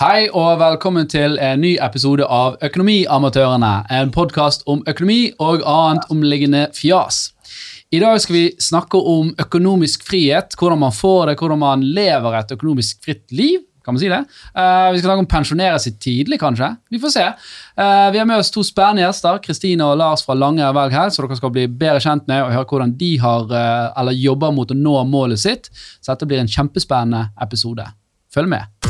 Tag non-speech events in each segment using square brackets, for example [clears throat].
Hei og velkommen til en ny episode av Økonomiamatørene. En podkast om økonomi og annet omliggende fjas. I dag skal vi snakke om økonomisk frihet, hvordan man får det, hvordan man lever et økonomisk fritt liv. Kan man si det? Uh, vi skal snakke om pensjonere seg tidlig, kanskje. Vi får se. Uh, vi har med oss to spennende gjester, Kristine og Lars fra Lange Velg her, så dere skal bli bedre kjent med og høre hvordan de har, uh, eller jobber mot å nå målet sitt. Så dette blir en kjempespennende episode. Følg med.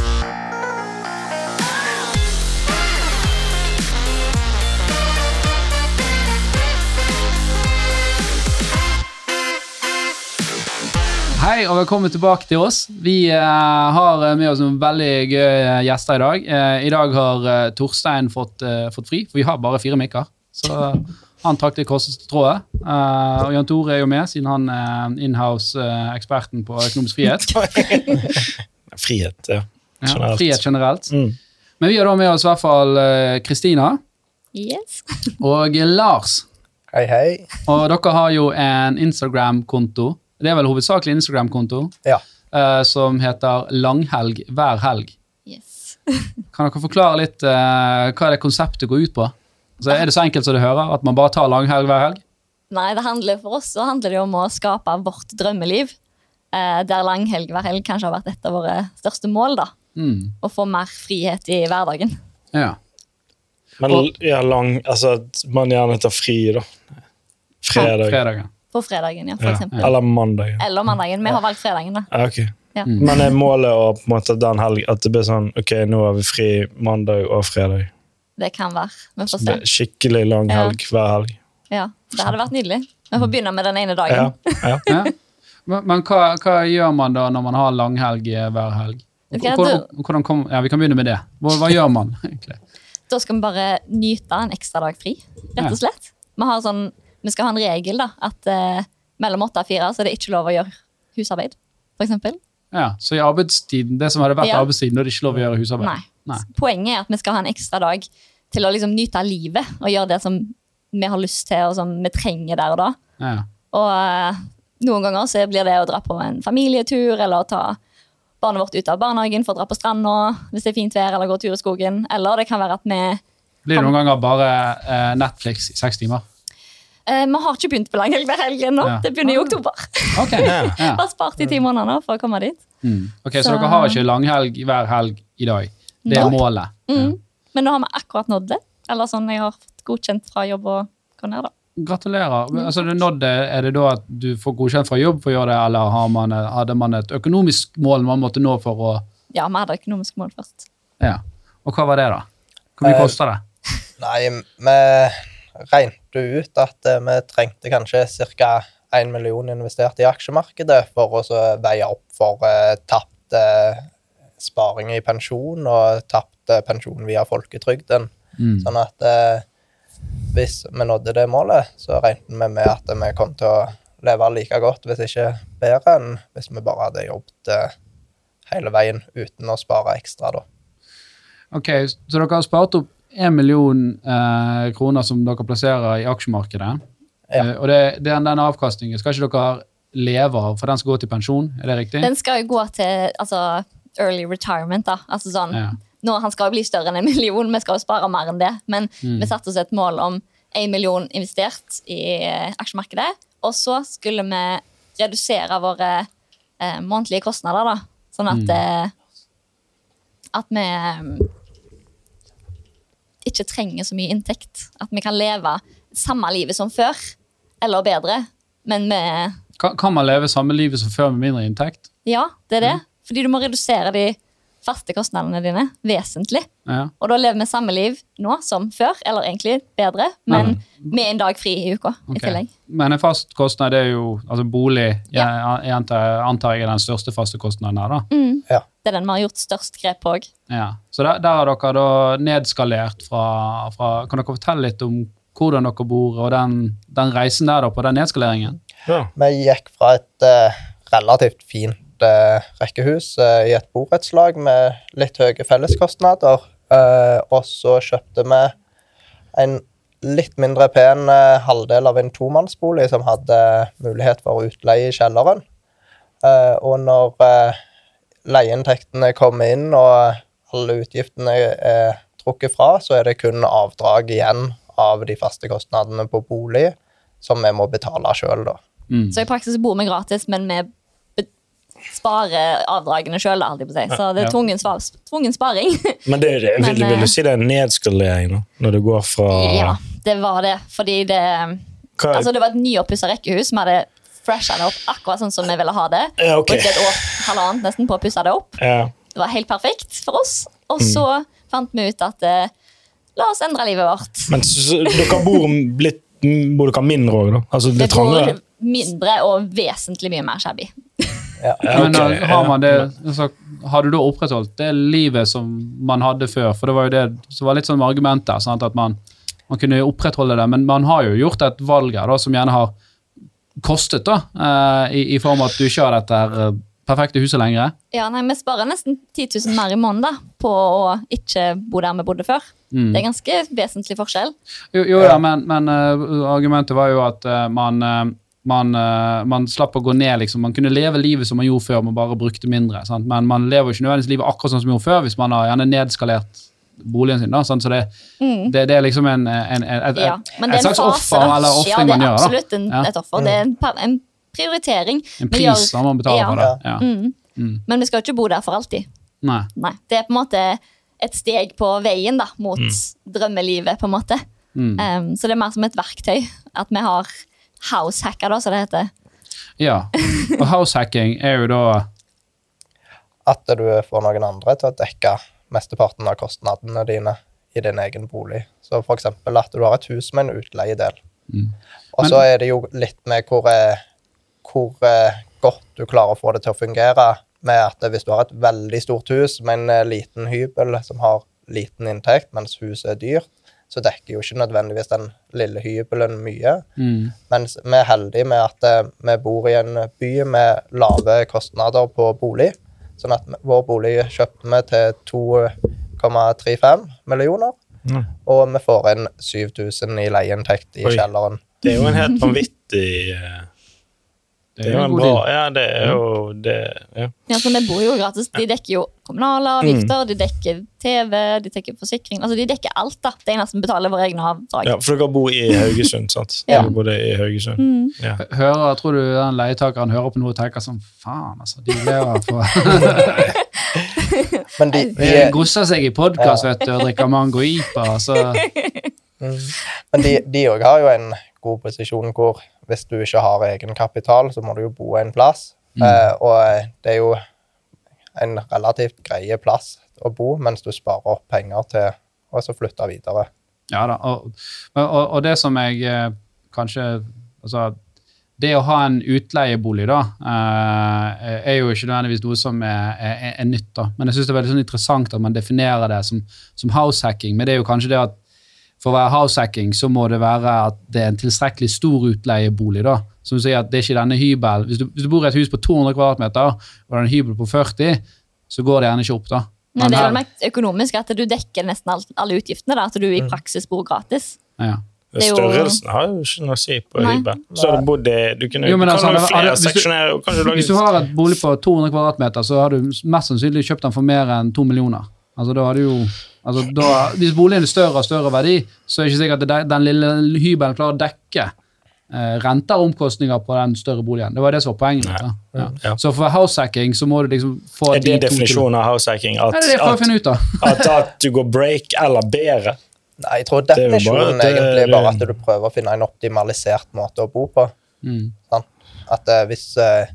Hei og velkommen tilbake til oss. Vi eh, har med oss noen veldig gøye gjester i dag. Eh, I dag har eh, Torstein fått, eh, fått fri, for vi har bare fire mikker. Så han trakk det korteste trådet. Eh, og Jan Tore er jo med, siden han er inhouse-eksperten på økonomisk frihet. [laughs] Frihet, ja. Ja, frihet generelt. Mm. Men vi har da med oss i hvert fall eh, Kristina Yes. og Lars. Hei, hei. Og dere har jo en Instagram-konto. Det er vel hovedsakelig Instagram-konto. Ja. uh, som heter Langhelg hver helg. yes. [laughs] Kan dere forklare litt uh, hva det konseptet går ut på? Altså, er det så enkelt som det hører, at man bare tar langhelg hver helg? Nei, det handler for oss så handler det om å skape vårt drømmeliv. Uh, der langhelg hver helg kanskje har vært et av våre største mål. da. Mm. Å få mer frihet i hverdagen. Ja. Men ja, lang Altså man gjerne tar fri, da. Fredag. Fredagen. På fredagen, ja, for Ja. eksempel. Eller mandagen. Eller mandagen. Vi har valgt fredagen, da. Ja, ok. Ja. Mm. Men er målet å på en måte den helg at det blir sånn Ok, nå har vi fri mandag og fredag. Det kan være. Vi får se. skikkelig lang Ja. helg hver helg. Ja, Det hadde vært nydelig. Vi får begynne med den ene dagen. ja. Ja. [laughs] Men, men hva, hva gjør man da når man har langhelg hver helg? Hvordan, hvordan kom, ja, Vi kan begynne med det. Hva, hva gjør man egentlig? Da skal vi bare nyte en ekstra dag fri, rett og slett. Vi, har sånn, vi skal ha en regel da, at eh, mellom åtte og fire så er det ikke lov å gjøre husarbeid, eksempel. Ja, Så i arbeidstiden, det som hadde vært Ja. arbeidstiden, da er det ikke lov å gjøre husarbeid? Nei. Nei. Poenget er at vi skal ha en ekstra dag til å liksom nyte av livet og gjøre det som vi har lyst til og som vi trenger der og da. Ja. Og eh, noen ganger så blir det å dra på en familietur eller å ta barnet vårt ut av barnehagen for å dra på stranda hvis det er fint vær, eller gå tur i skogen. Eller det kan være at vi Blir det noen ganger bare eh, Netflix i seks timer? Eh, Vi har ikke begynt på langhelg hver helg ennå. Ja. Det begynner i oktober. Ok, [laughs] ja. Har spart i ti måneder for å komme dit. Mm. Ok, Så Så- dere har ikke langhelg hver helg i dag? Det er Nei. målet? Mm. Men nå har vi akkurat nådd det. Eller sånn jeg har fått godkjent fra jobb og gå ned, da. Gratulerer. Altså, du nådde, er det da at du får godkjent fra jobb for å gjøre det, eller har man, hadde man et økonomisk mål man måtte nå for å Ja, vi hadde økonomisk mål først. Ja. Og hva var det, da? Hvor mye Eh, koster det? Nei, vi regnet ut at eh, vi trengte kanskje ca. 1 million investert i aksjemarkedet for å veie opp for uh, tapt eh, sparing i pensjon og tapt eh, pensjon via folketrygden. Mm. Sånn at eh, hvis vi nådde det målet, så regnet vi med at vi kom til å leve like godt, hvis ikke bedre, enn hvis vi bare hadde jobbet eh, hele veien uten å spare ekstra, da. Ok, Så dere har spart opp 1 million eh, kroner som dere plasserer i aksjemarkedet. Ja. Eh, og det, den, den avkastningen skal ikke dere leve av, for den skal gå til pensjon? Er det riktig? Den skal jo gå til altså, early retirement. da. Altså sånn, Ja. nå, Han skal jo bli større enn en million, vi skal jo spare mer enn det. Men Mm. vi satte oss et mål om en million investert i eh, aksjemarkedet. Og så skulle vi redusere våre eh, månedlige kostnader, da. Sånn at, Mm. eh, at vi eh, ikke trenger så mye inntekt. At vi kan leve samme livet som før, eller bedre. Men med Kan, kan man leve samme livet som før med mindre inntekt? Ja, det er det. Mm. Fordi du må redusere de faste kostnadene dine vesentlig. Ja. Og da lever vi samme liv nå som før, eller egentlig bedre, men med en dag fri i uka okay. i tillegg. Men en fast kostnad er jo altså bolig. Jeg, jeg antar, antar jeg er den største faste kostnaden her. da. Mm. Ja. Det er den vi har gjort størst grep på òg. Ja. Så der, der har dere da nedskalert fra, fra Kan dere fortelle litt om hvordan dere bor, og den, den reisen der da, på den nedskaleringen? Ja. Vi gikk fra et uh, relativt fint eh, rekkehus eh, i et borettslag med litt høye felleskostnader, eh, og så kjøpte vi en litt mindre pen eh, halvdel av en tomannsbolig som hadde mulighet for utleie i kjelleren. Eh, og når eh, leieinntektene kom inn, og alle utgiftene er trukket fra, så er det kun avdrag igjen av de faste kostnadene på bolig som vi må betale sjøl, da. Mm. Så i praksis bor vi gratis, men vi sparer avdragene sjøl, så det er tvungen, svar, tvungen sparing. [laughs] Men det, er det, vil, Men, vil eh, du si det er en nedskalering nå, når det går fra ja, det var det. Fordi det hva, Altså, det var et nyoppussa rekkehus. Vi hadde fresha det opp akkurat sånn som vi ville ha det. Ja, okay. Brukte et år, halvannet nesten på å pusse det opp. ja. Det var helt perfekt for oss. Og Mm. så fant vi ut at eh, la oss endre livet vårt. Men så, så, dere bor litt Bor dere mindre òg, da? Altså, det Det er trangere? mindre og vesentlig mye mer shabby. Ja. Men da har man det, ja. altså, har du da opprettholdt det livet som man hadde før? For det var jo det som var litt sånn argument der, sant? at man, man kunne opprettholde det. Men man har jo gjort et valg her da, som gjerne har kostet, da, eh, i, i form av at du ikke har dette her, eh, perfekte huset lenger. Ja, nei, Vi sparer nesten 10 000 mer i måneden da, på å ikke bo der vi bodde før. Mm. Det er ganske vesentlig forskjell. Jo, jo ja, men, men eh, argumentet var jo at eh, man, eh, man, eh, man slapp å gå ned, liksom. Man kunne leve livet som man gjorde før, man bare brukte mindre. Sant? Men man lever ikke nødvendigvis livet akkurat sånn som man gjorde før, hvis man har gjerne nedskalert boligen sin. Da, sant? Så det, det, det er liksom en, en, en, et, Mm. Ja, men det er en slags fase, offer eller Ja, ofring det man er det er absolutt en, et offer. Det er en, en prioritering. En pris gjør- som man betaler Ja. for det. Ja. Mm. Mm. Men vi skal jo ikke bo der for alltid. Nei. Nei, Det er på en måte et steg på veien da, mot drømmelivet, på en måte. Mm. Um, så det er mer som et verktøy. At vi har househacka, da, som det heter. Ja. Og househacking er jo da At du får noen andre til å dekke mesteparten av kostnadene dine i din egen bolig. Så eksempel at du har et hus med en utleiedel. Mm. Og så er det jo litt med hvor, eh, hvor eh, godt du klarer å få det til å fungere. Med at hvis du har et veldig stort hus med en liten hybel som har liten inntekt, mens huset er dyrt, så dekker jo ikke nødvendigvis den lille hybelen mye. mm. Mens vi er heldige med at eh, vi bor i en by med lave kostnader på bolig. Sånn at vår bolig kjøpte vi til 2,35 millioner. Mm. Og vi får inn 7000 i leieinntekt i Oi. kjelleren. Det er jo en helt vanvittig eh, Det er jo en bra. Ja, det er jo det ja. Ja, så det bor jo gratis. De dekker jo kommunale avgifter, de dekker TV, de dekker forsikring. Altså, De dekker alt. da. Det eneste vi betaler våre egne avdrag. ja, For dere bor i Haugesund, [laughs] sant? Ja. Dere bor i Haugesund. Mm. Ja. Hører, tror du den leietakeren hører på noe og tenker sånn Faen, altså. De lever for [laughs] Men de, de, De grosser seg i podkast vet du, og drikker Mango Ipa. Så mm, men de, òg har jo en god posisjon hvor hvis du ikke har egenkapital, så må du jo bo en plass. Eh, og det er jo en relativt greie plass å bo mens du sparer opp penger til å flytte videre. Ja da. Og, og, og det som jeg eh, kanskje Altså, det å ha en utleiebolig, da, eh, er jo ikke nødvendigvis noe som er, er, er nytt. da. Men jeg syns det er veldig sånn interessant at man definerer det som, som househacking. Men det er jo kanskje det at for å være househacking så må det være at det er en tilstrekkelig stor utleiebolig. da. Som sier at det er ikke denne hybel. Hvis du, hvis du bor i et hus på 200 kvadratmeter, og det er en hybel på 40, så går det gjerne ikke opp. da. Men det er jo vel mer økonomisk at du dekker nesten alt, alle utgiftene. da, At du i praksis bor gratis. ja. Jo- Størrelsen har jo ikke noe å si på Nei. hybel. Så har du bodd i Du kunne Jo, men kan altså, hadde- flere hadde- hvis du- seksjonære og kanskje lage Hvis du har et bolig på 200 kvadratmeter, så har du mest sannsynlig kjøpt den for mer enn 2 millioner. Altså, da har du jo, altså, da, hvis boligen er større og større verdi, så er det ikke sikkert at den lille hybelen klarer å dekke eh, renter og omkostninger på den større boligen. Det var det som var poenget. Ja. Ja. Så for househacking så må du liksom få Er det de definisjonen av househacking? At, det er det at, at, at du går break eller bedre? Nei, jeg tror er bare- definisjonen det- egentlig er bare at du prøver å finne en optimalisert måte å bo på. Mm. Sånn? At uh, hvis, uh,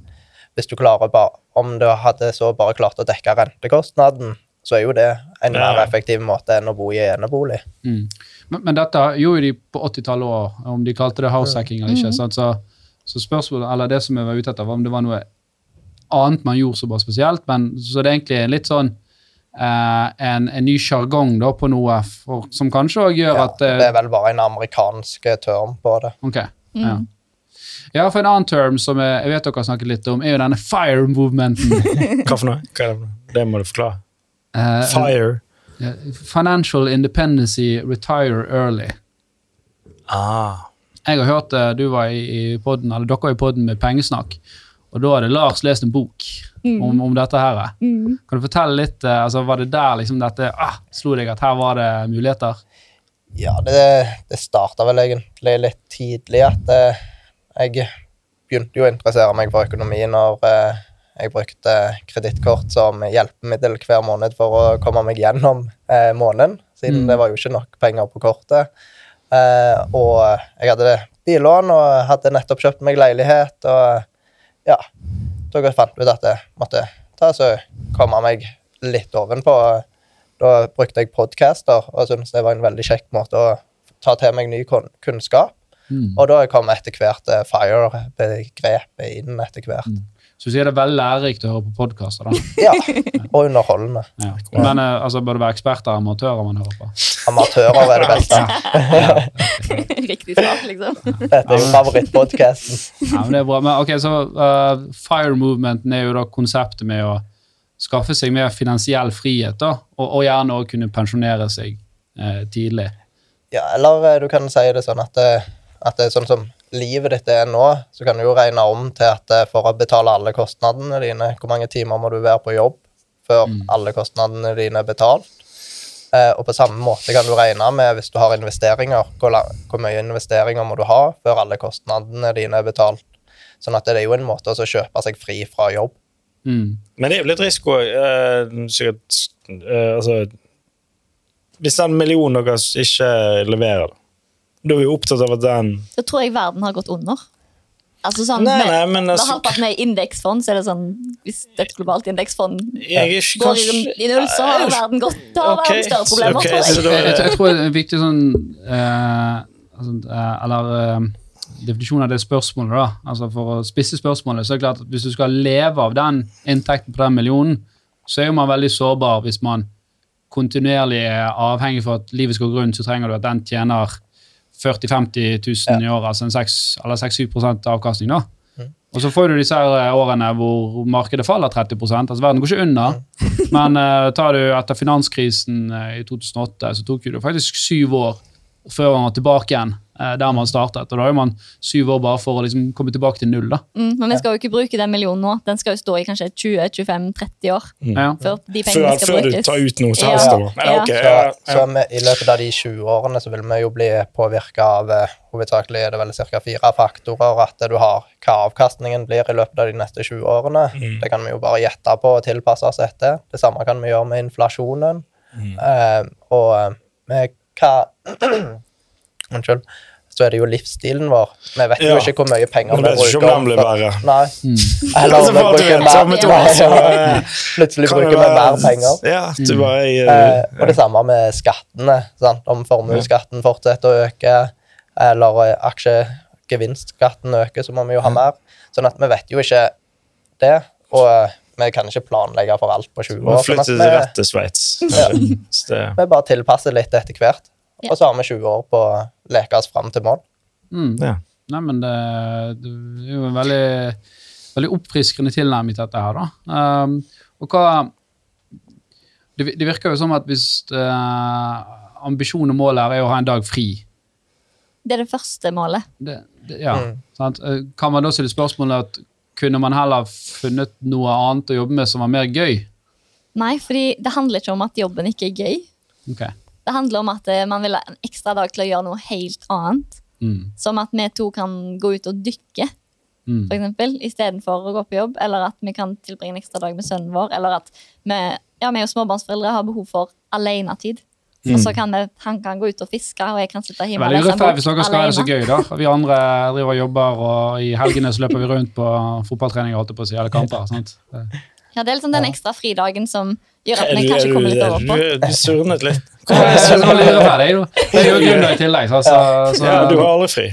hvis du klarer bare Om du hadde så bare klart å dekke rentekostnaden, så er jo det en Ja. mer effektiv måte enn å bo i enebolig. Mm. Men, men dette gjorde de på 80-tallet òg, om de kalte det househacking eller ikke. sant? Så, så spørsmålet, eller det som jeg var ute etter, var om det var noe annet man gjorde som var spesielt. men Så det er egentlig litt sånn eh, en, en ny sjargong på noe for, som kanskje òg gjør Ja, at eh, det er vel bare en amerikansk term på det. Ok. Ja. ja, for en annen term som jeg, jeg vet dere har snakket litt om, er jo denne fire movementen. [laughs] Hva for noe? Hva er det, det må du forklare. Eh, Fire. eh, Financial independency retire early. Ah. Jeg har hørt det, du var i, i podden, eller dere var i podden med pengesnakk. Og da hadde Lars lest en bok om, om dette her. Mm. Kan du fortelle litt, eh, altså Var det der liksom dette ah, slo deg at her var det muligheter? Ja, det, det starta vel egentlig litt tidlig at eh, jeg begynte jo å interessere meg for økonomi når eh, jeg brukte kredittkort som hjelpemiddel hver måned for å komme meg gjennom eh, måneden, siden Mm. det var jo ikke nok penger på kortet. Eh, og jeg hadde billån og hadde nettopp kjøpt meg leilighet, og ja, da fant jeg ut at jeg måtte ta så komme meg litt ovenpå. Da brukte jeg podcaster, og syntes det var en veldig kjekk måte å ta til meg ny kunnskap. Mm. Og da kom etter hvert eh, FIRE-begrepet inn etter hvert. Så sier det er veldig lærerikt å høre på podkaster. Ja, og underholdende. Ja. Men eh, altså, bør det være eksperter og amatører man hører på? Amatører er det beste. [laughs] Riktig svar, liksom. Dette er jo favorittpodkasten. Ja, men det er bra. Men ok, så uh, Fire movementen er jo da konseptet med å skaffe seg mer finansiell frihet, da, og, og gjerne også kunne pensjonere seg uh, tidlig. Ja, eller du kan si det sånn at, at det er sånn som livet ditt er nå, så kan du jo regne om til at eh, for å betale alle kostnadene dine, hvor mange timer må du være på jobb før alle kostnadene dine er betalt? Eh, og på samme måte kan du regne med hvis du har investeringer, hvor, la- hvor mye investeringer må du ha før alle kostnadene dine er betalt. Sånn at det er jo en måte å kjøpe seg fri fra jobb. Mm. Men det er jo litt risiko eh, sikkert eh, Altså Hvis den millionen deres ikke leverer, da Da er vi opptatt av at den Da tror jeg verden har gått under. Altså sånn, Nei, med- nei, men altså- halvparten er indeksfond, så er det sånn Hvis et globalt indeksfond går i, kanskje i null, så har verden gått Da har okay, verden større problemer, okay, tror jeg. Jeg, jeg, tror det er en viktig sånn uh, altså, eh, Eller uh, definisjon av det spørsmålet, da. Altså For å spisse spørsmålet, så er det klart at hvis du skal leve av den inntekten på den millionen, så er jo man veldig sårbar hvis man kontinuerlig er avhengig for at livet skal gå rundt, så trenger du at den tjener 40 000-50 000 i året, altså en 6 eller 6-7 avkastning. da. Og så får du disse her eh, årene hvor markedet faller 30 altså Verden går ikke under. [laughs] Men uh, tar du etter finanskrisen uh, i 2008, så tok det faktisk syv år før man var tilbake igjen der man startet. Og da er man syv år bare for å liksom komme tilbake til null. da. Mm, men vi skal jo ikke bruke den millionen nå. Den skal jo stå i kanskje 20-25-30 år Mm. før de Før, pengene skal før du tar ut noe som helst. Ja, Ja. okay. Så, ja, så så, i løpet av de 20 årene så vil vi jo bli påvirka av eh, Hovedsakelig er det vel ca. fire faktorer at du har hva avkastningen blir i løpet av de neste 20 årene. Mm. Det kan vi jo bare gjette på og tilpasse oss etter. Det samme kan vi gjøre med inflasjonen. Mm. Eh, og eh, med hva [clears throat] Unnskyld. Så er det jo livsstilen vår. Vi vet jo Ja. ikke hvor mye penger vi bruker. ikke om den blir verre. Nei. Mm. Eller Altså, om vi bruker mer, eh, Plutselig bruker vi mer penger. Ja, du bare Eh, eh, og det samme med skattene. Sant? Om formuesskatten fortsetter å øke, eller eh, aksjegevinstskatten øker, så må vi jo ha mer. Sånn at vi vet jo ikke det. Og eh, vi kan ikke planlegge for alt på 20 år. Vi flytter flytte vi, rett til Sveits. Ja. Vi bare tilpasser litt etter hvert. Ja. Og så har vi 20 år på å leke oss fram til mål. Mm. Ja. Nei, men det, det er jo en veldig, veldig oppfriskende tilnærming til dette her, da. Um, og hva det, det virker jo som at hvis uh, ambisjonen og målet her er å ha en dag fri Det er det første målet. det, det, ja, Mm. sant? Eh, Kan man da stille spørsmålet at kunne man heller funnet noe annet å jobbe med som var mer gøy? Nei, fordi det handler ikke om at jobben ikke er gøy. Ok. Det handler om at eh, man vil ha en ekstra dag til å gjøre noe helt annet. Mm. Som at vi to kan gå ut og dykke, Mm. eksempel, istedenfor å gå på jobb. Eller at vi kan tilbringe en ekstra dag med sønnen vår. Eller at vi, ja, vi og småbarnsforeldre har behov for alenetid. Og så kan vi, han kan gå ut og fiske, og jeg kan sitte Det hjemme og veldig lese en bok hvis dere skal ha det så alene. gøy, da. Vi andre driver og jobber, og i helgene så løper vi rundt på fotballtreninger, holdt jeg på å si, eller kamper. sant? Ja, det er liksom den ekstra fridagen som gjør at vi kanskje er kommer litt over på. Du, du surnet litt. Jeg synes da. Det er jo gründer i tillegg. Så, så, så, Ja, du har aldri fri.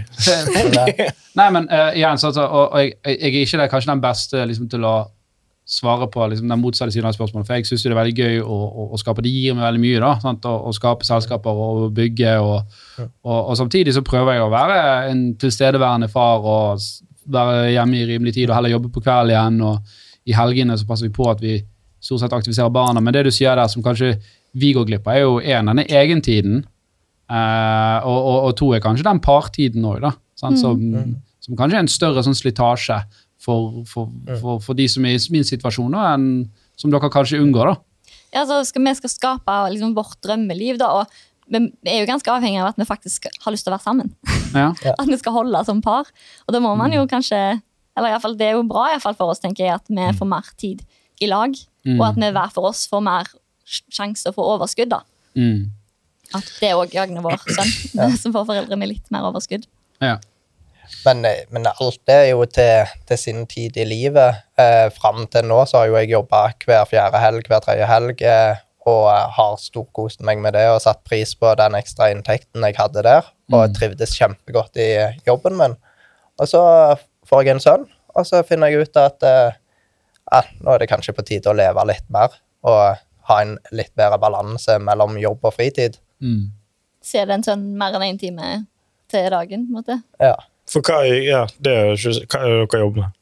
[laughs] Nei, men uh, igjen, så, så, og, og jeg, jeg jeg er ikke det, kanskje den beste liksom, til å svare på liksom, den motsatte siden av spørsmålet, for jeg syns det er veldig gøy å, å, å skape. Det gir meg veldig mye, da. Sant? Å, å skape selskaper og bygge. Og, og, og samtidig så prøver jeg å være en tilstedeværende far og være hjemme i rimelig tid og heller jobbe på kveld igjen. Og i helgene så passer vi på at vi stort sett aktiviserer barna. Men det du sier der som kanskje vi går glipp av, er jo en, denne egentiden. Eh, og, og, og to er kanskje den partiden òg, da. Sant? Som, som kanskje er en større sånn slitasje for, for, for, for de som er i min situasjon, da, enn som dere kanskje unngår. da. Ja, så skal, vi skal skape liksom, vårt drømmeliv, da, og vi er jo ganske avhengig av at vi faktisk har lyst til å være sammen. [laughs] Ja. [laughs] At vi skal holde som par. Og da må man jo kanskje Eller i fall, det er jo bra i fall for oss, tenker jeg, at vi får mer tid i lag. Mm. Og at vi hver for oss får mer sjanse for overskudd. da. Mm. At det òg gagner vår sønn, [clears throat] som får foreldre med litt mer overskudd. Ja. Men, eh, men alt det er jo til, til sin tid i livet. Eh, Fram til nå så har jo jeg jobba hver fjerde helg, hver tredje helg, eh, og eh, har storkost meg med det og satt pris på den ekstra inntekten jeg hadde der, og Mm. trivdes kjempegodt i jobben min. Og så får jeg en sønn, og så finner jeg ut at eh, nå er det kanskje på tide å leve litt mer, og ha en litt bedre balanse mellom jobb og fritid. Mm. Se en sånn mer enn én time til dagen. på en måte. Ja. For hva, er- ja, det er hva er det dere jobber med?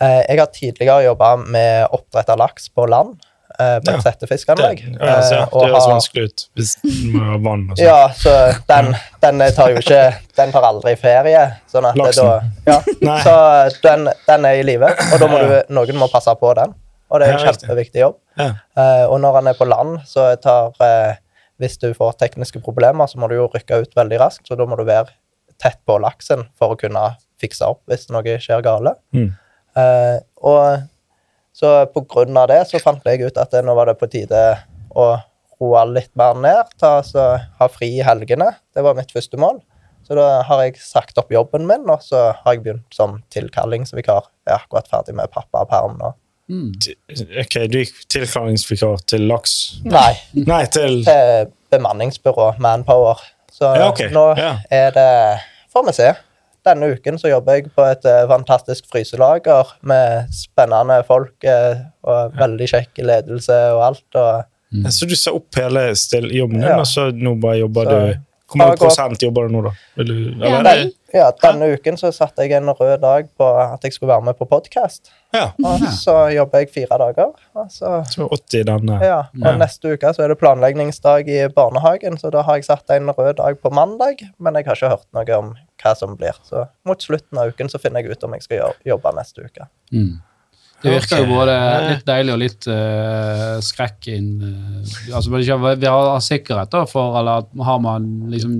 Eh, Jeg har tidligere jobba med oppdrett av laks på land, eh, på et settefiskanlegg. Det, ja, altså, ja, det høres vanskelig ut hvis du må ha vann og sånn. Ja, så den, den tar jo ikke Den tar aldri ferie. Sånn at Laksen. da ja, [laughs] Så den, den er i live, og da må du, noen må passe på den. Og det er en kjempeviktig jobb. Ja. Eh, og når han er på land, så tar eh, Hvis du får tekniske problemer, så må du jo rykke ut veldig raskt, så da må du være tett på laksen for å kunne fikse opp hvis noe skjer gale. Mm. Eh, og så på grunn av det så fant jeg ut at det, nå var det på tide å roe litt mer ned, ta, så ha fri i helgene. Det var mitt første mål. Så da har jeg sagt opp jobben min, og så har jeg begynt som tilkallingsvikar. Jeg er akkurat ferdig med pappaperm nå. Mm. Ok, du gikk tilklaringsvikar til laks? Nei, Nei, til til bemanningsbyrå, Manpower. Så Ja, okay. nå Ja. er det Får vi se. Denne uken så jobber jeg på et eh, fantastisk fryselager med spennende folk eh, og veldig kjekk ledelse og alt. Og Så du sa opp hele jobben din, Ja. og så nå bare jobber Så- du Hvor mange prosent jobber du nå, da? Vil du, Ja, eller, vel. ja, denne uken så satte jeg en rød dag på at jeg skulle være med på podkast. ja. Og så jobber jeg fire dager. Og så, Så 80 denne. ja, og Ja. neste uke så er det planleggingsdag i barnehagen, så da har jeg satt en rød dag på mandag, men jeg har ikke hørt noe om hva som blir. Så mot slutten av uken så finner jeg ut om jeg skal jobbe neste uke. Mm. Det virker jo både litt deilig og litt uh, skrekk inn eh, altså, ikke- Vi har sikkerhet da, for eller har man liksom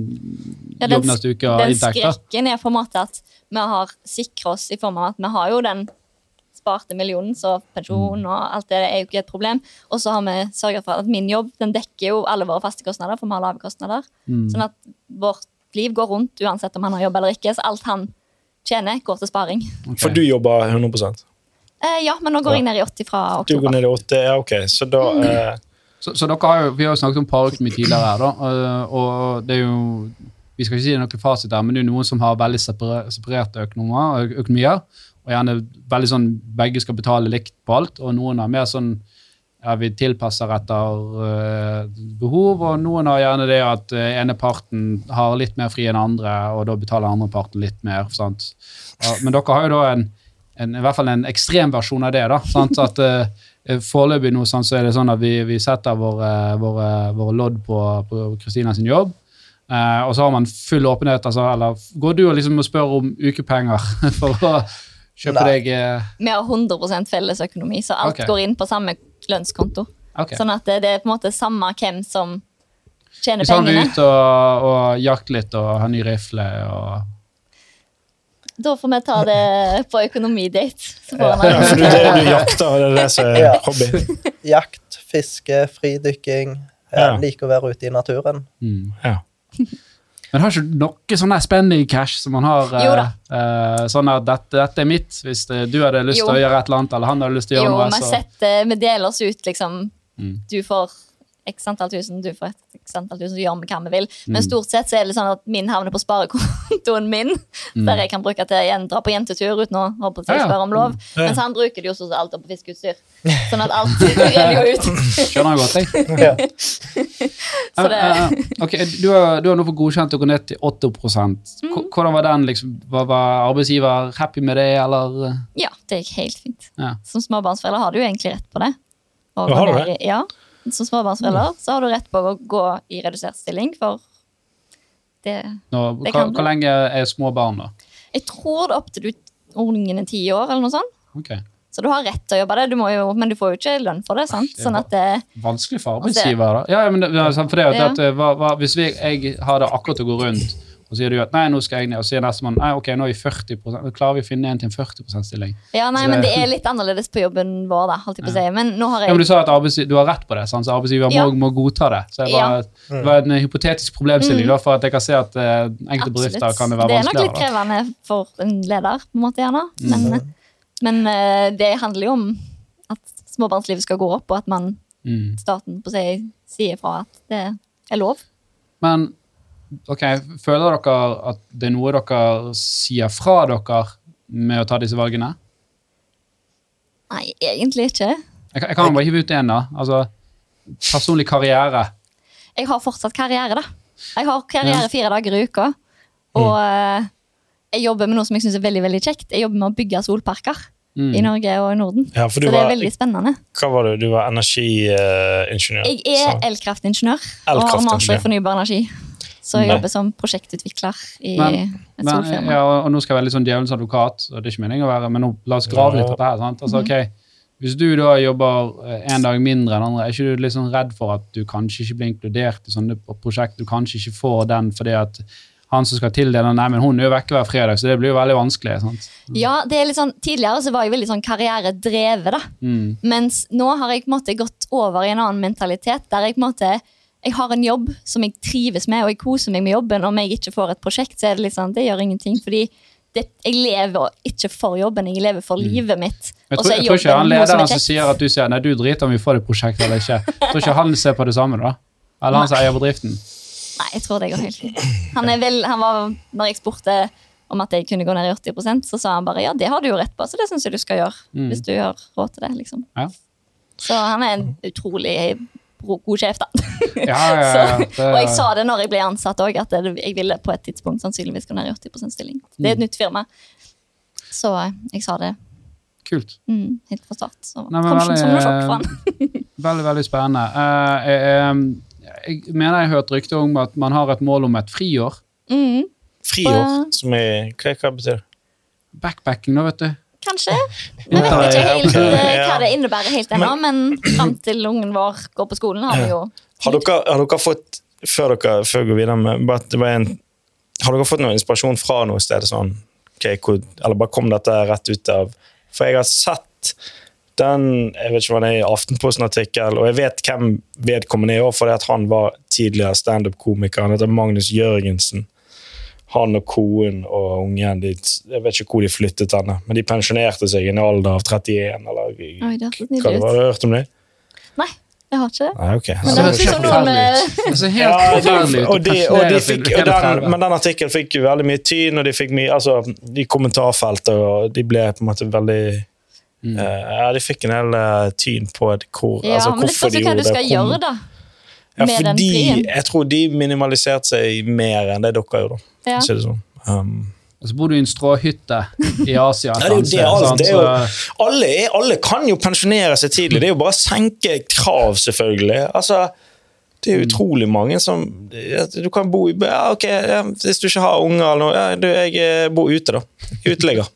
Ja, jobb neste uke og den skrekken er på en måte at vi har sikret oss i form av at vi har jo den sparte millionen, så pensjon Mm. og alt det er jo ikke et problem. Og så har vi sørget for at min jobb den dekker jo alle våre faste kostnader, for vi har lave kostnader. Mm. Sånn at vårt liv går rundt uansett om han har jobb eller ikke. Så alt han tjener, går til sparing. Okay. For du jobber 100 Eh, ja, men nå går jeg ned i 80 fra oktober. Du går ned i 80, ja, ok. Så da eh, Så, så dere har jo, Vi har jo snakket om parøkonomi tidligere, her, da, og, og det er jo Vi skal ikke si det er noe fasit her, men det er jo noen som har veldig separe- separerte økonomier, økonomier. Og gjerne veldig sånn begge skal betale likt på alt, og noen har mer sånn ja, vi tilpasser etter uh, behov, og noen har gjerne det at uh, ene parten har litt mer fri enn andre, og da betaler andre parten litt mer. sant? Ja, men dere har jo da en, en, i hvert fall en ekstremversjon av det. da, sant? At uh, Foreløpig nå sånn, så er det sånn at vi, vi setter våre, våre, våre lodd på på Kristina sin jobb. Uh, og så har man full åpenhet. Altså, eller går du og liksom og spør om ukepenger [laughs] for å kjøpe Nei. deg uh... Vi har 100 felles økonomi, så alt okay. går inn på samme lønnskonto. Okay. Sånn at det, det er på en måte samme hvem som tjener Hvis han vil ut og, og jakte litt og ha ny rifle og Da får vi ta det på økonomidate. Så får ja, for det er det, du jakter, det er det som er Ja. hobby. Jakt, fiske, fridykking. Jeg Ja. liker å være ute i naturen. mm. Ja. [laughs] Men har ikke noe sånn spending cash som man har eh, Jo da. eh, Sånn at dette, dette er mitt, hvis det, du hadde lyst til å gjøre et eller annet, eller han hadde lyst til å gjøre Jo, noe, vi, vi deler oss ut, liksom. Mm. Du får x antall tusen, du får et x antall tusen, så gjør vi hva vi vil. Mm. Men stort sett så er det sånn at min havner på sparekontoen min, der jeg kan bruke til dra på jentetur uten å håpe til ja. spørre om lov. Ja. Mens han bruker det jo sånn alt på fiskeutstyr. Sånn at alt [laughs] renner jo ut. skjønner jeg godt, jeg. Ja. Så det, Eh, eh, ok, du har, du har nå fått godkjent å gå ned til 80 Mm. H- Hvordan var den? liksom? Var, var arbeidsgiver happy med det, eller? eh? ja, det gikk helt fint. Ja. Som småbarnsforelder har du jo egentlig rett på det. Og, Ja, har du det? Ja, som småbarnsforelder så har du rett på å gå i redusert stilling, for det Nå, Det kan hvor lenge er små barn, da? Jeg tror det er opp til du ungen er ti år, eller noe sånt. Okay. Så du har rett til å jobbe det, du jo, men du får jo ikke lønn for det. sant? Sånn at det, Vanskelig for arbeidsgiver, da. Ja, men det, for det, jo Ja. at, eh, hva, hva, Hvis vi, jeg har det akkurat å gå rundt, og sier du at nei, nå skal jeg ned, og sier nestemann nei, ok, nå er vi 40 da klarer vi å finne en til en 40% stilling. ja, nei, det, men det- er litt annerledes på jobben vår, da, holdt jeg på å si. Men nå har jeg... Ja, men Du sa at arbeidsgiver, du har rett på det, sant? så arbeidsgiver Ja. må, må godta det. Så bare, Det var en hypotetisk problemstilling, Mm. da, for at jeg kan se at uh, enkelte bedrifter kan det være vanskeligere. Det er nok litt krevende for en leder, på en måte, gjerne. Mm. Men, men eh, det handler jo om at småbarnslivet skal gå opp, og at man, Mm. staten på seg sier fra at det er lov. Men ok, føler dere at det er noe dere sier fra dere med å ta disse valgene? Nei, egentlig ikke. Jeg, kan- jeg kan bare hive ut en, da. Altså, personlig karriere. Jeg har fortsatt karriere, da. Jeg har karriere fire dager i uka. Og Mm. eh, jeg jobber med noe som jeg syns er veldig veldig kjekt. Jeg jobber med å bygge solparker Mm. i Norge og i Norden. Ja, for Så du det er var, veldig spennende. hva var du? Du var energiingeniør? Jeg er elkraftingeniør og har master i fornybar energi. Så jeg Nei. jobber som prosjektutvikler i Men- et solfirma. ja, og nå skal jeg være litt sånn djevelens advokat, og det er ikke meningen å være, men nå, la oss grave litt på det her. Sant? Altså, ok, Hvis du da jobber eh, en dag mindre enn andre, er ikke du litt sånn redd for at du kanskje ikke blir inkludert i sånne prosjekt, du kanskje ikke får den fordi at han som skal tildele, nei, men hun er jo vekke hver fredag, så det blir jo veldig vanskelig. sant? Ja, det er litt sånn, Tidligere så var jeg veldig sånn karrieredrevet, da. Mm. Mens nå har jeg på en måte gått over i en annen mentalitet. Der jeg på en måte jeg har en jobb som jeg trives med, og jeg koser meg med jobben. Om jeg ikke får et prosjekt, så er det litt sånn, det gjør ingenting. Fordi det, jeg lever ikke for jobben, jeg lever for livet mitt. Mm. Jeg tror, jeg tror ikke han lederen som som sier at du sier nei, du driter om vi får et prosjekt eller ikke. Jeg tror ikke han ser på det samme, da. Eller han som eier bedriften. Nei, jeg tror det går helt fint. Han vel, han var, når jeg spurte om at jeg kunne gå ned i 80% så sa han bare ja, det har du jo rett på, så det syns jeg du skal gjøre. Mm. Hvis du har råd til det, liksom. Ja. Så han er en utrolig god sjef, da. Ja, ja, ja, [laughs] så, og jeg sa det når jeg ble ansatt òg, at jeg ville på et tidspunkt sannsynligvis ned i 80% stilling. Det er et nytt firma. Så eh, jeg sa det Kult. mm, helt fra start. Så Nei, men kom ikke som noe sjokk for veldig, han. veldig, veldig spennende. Uh, jeg, jeg, jeg mener jeg har hørt rykter om at man har et mål om et friår. Mm, Friår? Som er, hva, hva betyr det? Backpacking, da, vet du. Kanskje. Vi vet ikke helt eh, hva det innebærer helt ennå, men fram til ungen vår går på skolen, har vi jo Har dere, har dere fått før dere før går videre med, bare at det var en, Har dere fått noe inspirasjon fra noe sted? Sånn, okay, hvor, eller bare kom dette rett ut av For jeg har sett den jeg vet ikke hva det er, Aftenposten-artikkel, og jeg vet hvem vedkommende er, for han var tidligere standup-komiker. Han heter Magnus Jørgensen. Han og konen og ungen de, Jeg vet ikke hvor de flyttet henne, men de pensjonerte seg i en alder av 31. Eller, Oi, det hva det var, har du hørt om det? Nei, jeg har ikke det. Nei, okay. Men det høres ut som noe med Ja, og de, og de fikk, og den, men, den artikkelen fikk jo veldig mye tyn, og de fikk mye altså, i kommentarfeltet, og de ble på en måte veldig Mm. uh, Ja, de fikk en hel uh, tyn på hvor, Ja, altså, hvorfor de de det. hva gjorde du det. skal gjøre, da. Ja, med fordi jeg tror de minimaliserte seg mer enn det dere gjorde. Ja. Si det sånn. Um, Så bor du i en stråhytte i Asia. Ja, det er jo det, alt, det er jo, alle, er, alle kan jo pensjonere seg tidlig. Det er jo bare å senke krav, selvfølgelig. Altså, det er utrolig mange som Du kan bo i ja, ok, ja, Hvis du ikke har unger eller noe ja, du, Jeg eh, bor ute, da. Uteligger.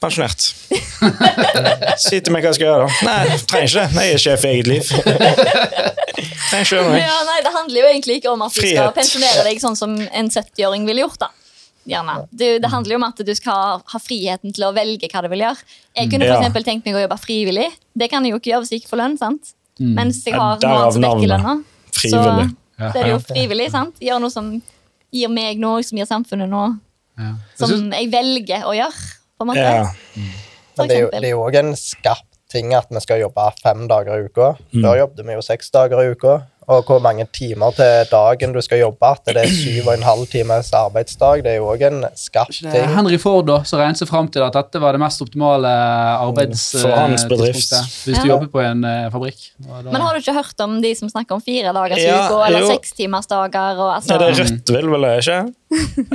Pensjonert. [laughs] si til meg hva jeg skal gjøre, da. Nei, trenger ikke det. Nei, Jeg er sjef i eget liv. [laughs] trenger ikke gjøre. Ja, nei, Det handler jo egentlig ikke om at du skal Frihet. pensjonere deg sånn som en 70-åring ville gjort. da. Gjerne. Det, det handler jo om at du skal ha friheten til å velge hva du vil gjøre. Jeg kunne for Ja. tenkt meg å jobbe frivillig. Det kan jeg jo ikke gjøre hvis jeg ikke får lønn. sant? Mens jeg har noe som dekker lønna. Så Ja. det er jo frivillig. sant? Gjøre noe som gir meg noe, som gir samfunnet noe. Ja. Som jeg velger å gjøre. På en måte. Ja. Men det er jo- òg en skarp ting at vi skal jobbe fem dager i uka. Mm. Før jobbet vi jo seks dager i uka. Og hvor mange timer til dagen du skal jobbe. At det er [clears throat] syv og en halv times arbeidsdag. Det er jo òg en skarp Det er ting. Henry Ford da, som regnet seg fram til at dette var det mest optimale arbeids... For hans eh, Hvis du Ja. jobber på en uh, fabrikk. Da- Men har du ikke hørt om de som snakker om fire dagers Ja, uke eller sekstimersdager? Altså... Altså, det er Rødt vil vel jeg ikke?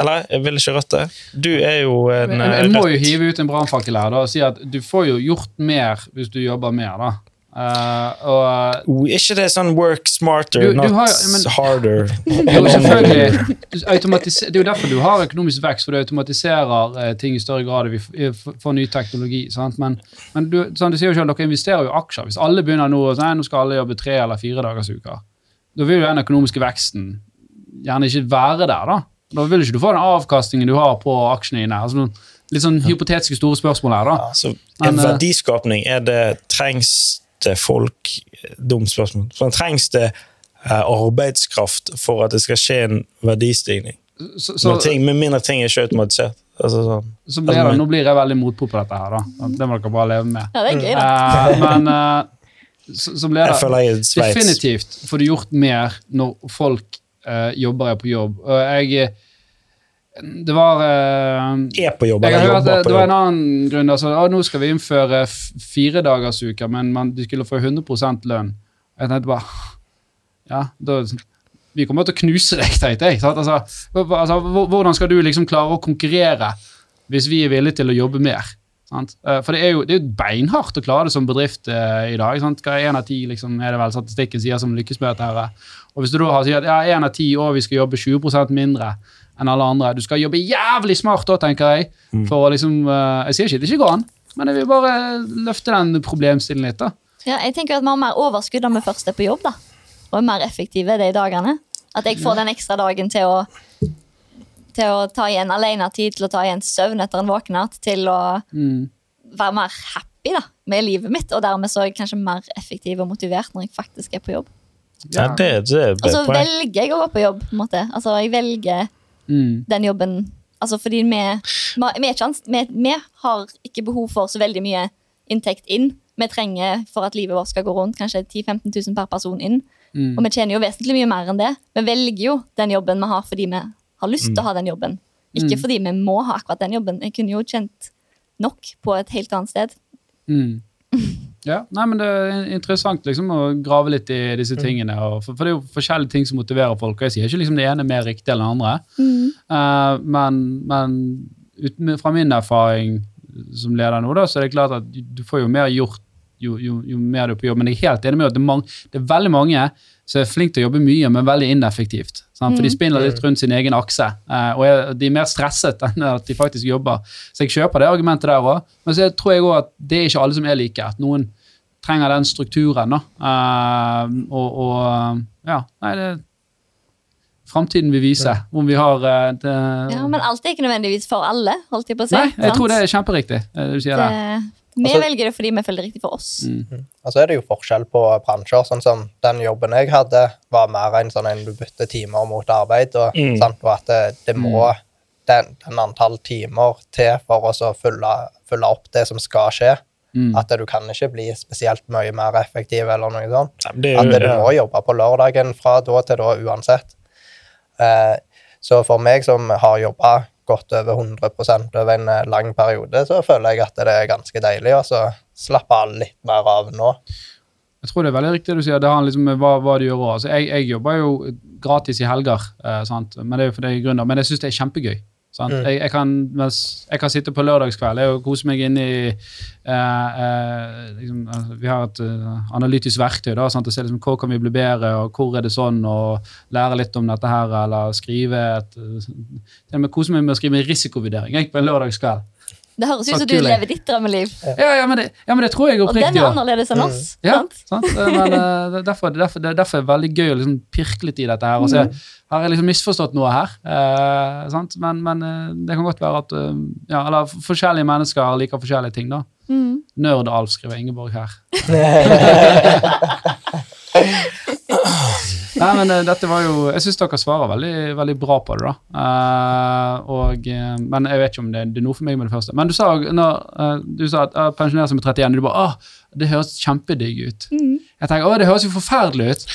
Eller jeg vil ikke Rødt det. Du er jo en jeg, men, jeg må jo hive ut en brannfakkel her da, og si at du får jo gjort mer hvis du jobber mer. da. Eh, og Oh, ikke det sånn work smarter, Du- du not har men- harder? [laughs] jo, selvfølgelig, [laughs] Det er jo derfor du har økonomisk vekst, for du automatiserer eh, ting i større grad. Vi eh, får ny teknologi. Sant? Men, men du, sånn, du sier jo selv, dere investerer jo i aksjer. Hvis alle begynner nå og sier nå skal alle jobbe tre eller fire dagers uker, da vil jo den økonomiske veksten gjerne ikke være der. Da Da vil ikke du få den avkastningen du har på aksjene dine. Altså, litt sånn hypotetiske store spørsmål her. da. Ja, så, en men, verdiskapning, er det, trengs det folk Dumt spørsmål. Så trengs det eh, arbeidskraft for at det skal skje en verdistigning? Så, så, med, ting, med mindre ting er ikke automatisert. Altså, så, så blir det, nå blir jeg veldig motpå på dette her, da. Det må dere bare leve med. Ja, det er gøy, da. Uh, men uh, så, så blir Jeg det føler jeg er definitivt får du gjort mer når folk uh, jobber er på jobb. Og jeg Det var eh, Er på jobb, eller jobber det, på det var en annen grunn. Altså, ah, nå skal vi innføre firedagersuker, men man, de skulle få 100 lønn. Jeg tenkte bare Ja, da Vi kommer til å knuse deg, tenkte jeg. Altså, altså, hvordan skal du liksom klare å konkurrere hvis vi er villige til å jobbe mer? Sant? Eh, For det er jo det er jo beinhardt å klare det som bedrift eh, i dag. Sant? Hva en av ti liksom, er det vel statistikken sier som lykkes med dette? Og hvis du da har sier at ja, av ti år vi skal jobbe 20% mindre enn alle andre, du skal jobbe jævlig smart da, tenker jeg. For å liksom, eh, Jeg sier ikke at det ikke går an, men jeg vil bare løfte den problemstillingen litt. da. Ja, jeg tenker at Vi har mer overskudd når vi først er på jobb, da. og er mer effektive de dagene. At jeg får den ekstra dagen til å til å ta igjen alenetid, til å ta igjen søvn etter en våkner, til å Mm. være mer happy da, med livet mitt, og dermed så er jeg kanskje mer effektiv og motivert når jeg faktisk er på jobb. Ja, det, det er Og så velger jeg å gå på jobb. på en måte. Altså, Jeg velger Mm. den jobben Altså fordi vi, vi, vi, er ikke, vi, vi har ikke behov for så veldig mye inntekt inn. Vi trenger for at livet vårt skal gå rundt, kanskje 10 000-15 000 per person inn. Mm. Og vi tjener jo vesentlig mye mer enn det. Vi velger jo den jobben vi har fordi vi har lyst til å ha den jobben. Ikke Mm. fordi vi må ha akkurat den jobben. Jeg kunne jo tjent nok på et helt annet sted. Mm. [laughs] Ja, nei, men Det er interessant liksom, å grave litt i disse tingene. Og, for, for det er jo forskjellige ting som motiverer folk. og Jeg sier ikke liksom det ene er mer riktig enn det andre. Eh, men men ut, fra min erfaring som leder nå, da, så er det klart at du, du får jo mer gjort jo, jo, jo mer du er på jobb. Men jeg er helt enig med at det er, mange, det er veldig mange som er flinke til å jobbe mye, men veldig ineffektivt. Sant? For de spinner litt rundt sin egen akse, eh, og er, de er mer stresset [laughs] enn at de faktisk jobber. Så jeg kjøper det argumentet der òg. Men så tror jeg òg at det er ikke alle som er like. At noen trenger den strukturen. da. Eh, og, og ja, nei, det Framtiden vil vise om vi har eh, det, Ja, Men alt er ikke nødvendigvis for alle. holdt jeg på å si. Nei, jeg sant? tror det er kjemperiktig. eh, det du sier det. Det- Vi Altså- velger det fordi vi føler det riktig for oss. Mm. Og så er det jo forskjell på bransjer. sånn som Den jobben jeg hadde, var mer en sånn en du bytter timer mot arbeid. Og, Mm. sant, og at det, det må den, den antall timer til for å fylle, fylle opp det som skal skje. Mm. At du kan ikke bli spesielt mye mer effektiv eller noe sånt. Nei, det At du ja. må jobbe på lørdagen fra da til da uansett. Eh, så for meg som har jobba godt over 100% over en eh, lang periode, så føler jeg at det er ganske deilig å slappe av litt mer av nå. Jeg tror det er veldig riktig du sier. Det har liksom med hva, hva du gjør også. Altså, jeg, jeg jobber jo gratis i helger, eh, men det er jo fordi jeg er. Men jeg syns det er kjempegøy. Mm. Jeg, jeg, kan, jeg kan sitte på lørdagskveld og kose meg inn i eh, eh, liksom, altså, Vi har et uh, analytisk verktøy da, sant? og se liksom, hvor kan vi bli bedre, og hvor er det sånn, og lære litt om dette her, eller skrive et eh, kose meg med å skrive en risikovurdering jeg, på en lørdagskveld. Det høres ut som du lever ditt drømmeliv. Ja, ja, men det, ja, men det tror jeg Og den er annerledes enn oss. Ja, sant? sant? Eh, Men uh, er derfor, er derfor, det er derfor er veldig gøy å liksom pirke litt i dette her. Og se, har jeg liksom misforstått noe her? Uh, sant? Men, men uh, det kan godt være at eh, ja, eller forskjellige mennesker liker forskjellige ting. da. Mm. Nerd-Alf skriver Ingeborg her. [laughs] [laughs] Nei, men eh, dette var jo Jeg syns dere svarer veldig, veldig bra på det, da. Uh, og, eh, men jeg vet ikke om det, det er noe for meg med det første. Men du sa, når, uh, du sa at uh, pensjonere som er 31, og du bare åh, det høres kjempedigg ut. Jeg tenker åh, det høres jo forferdelig ut.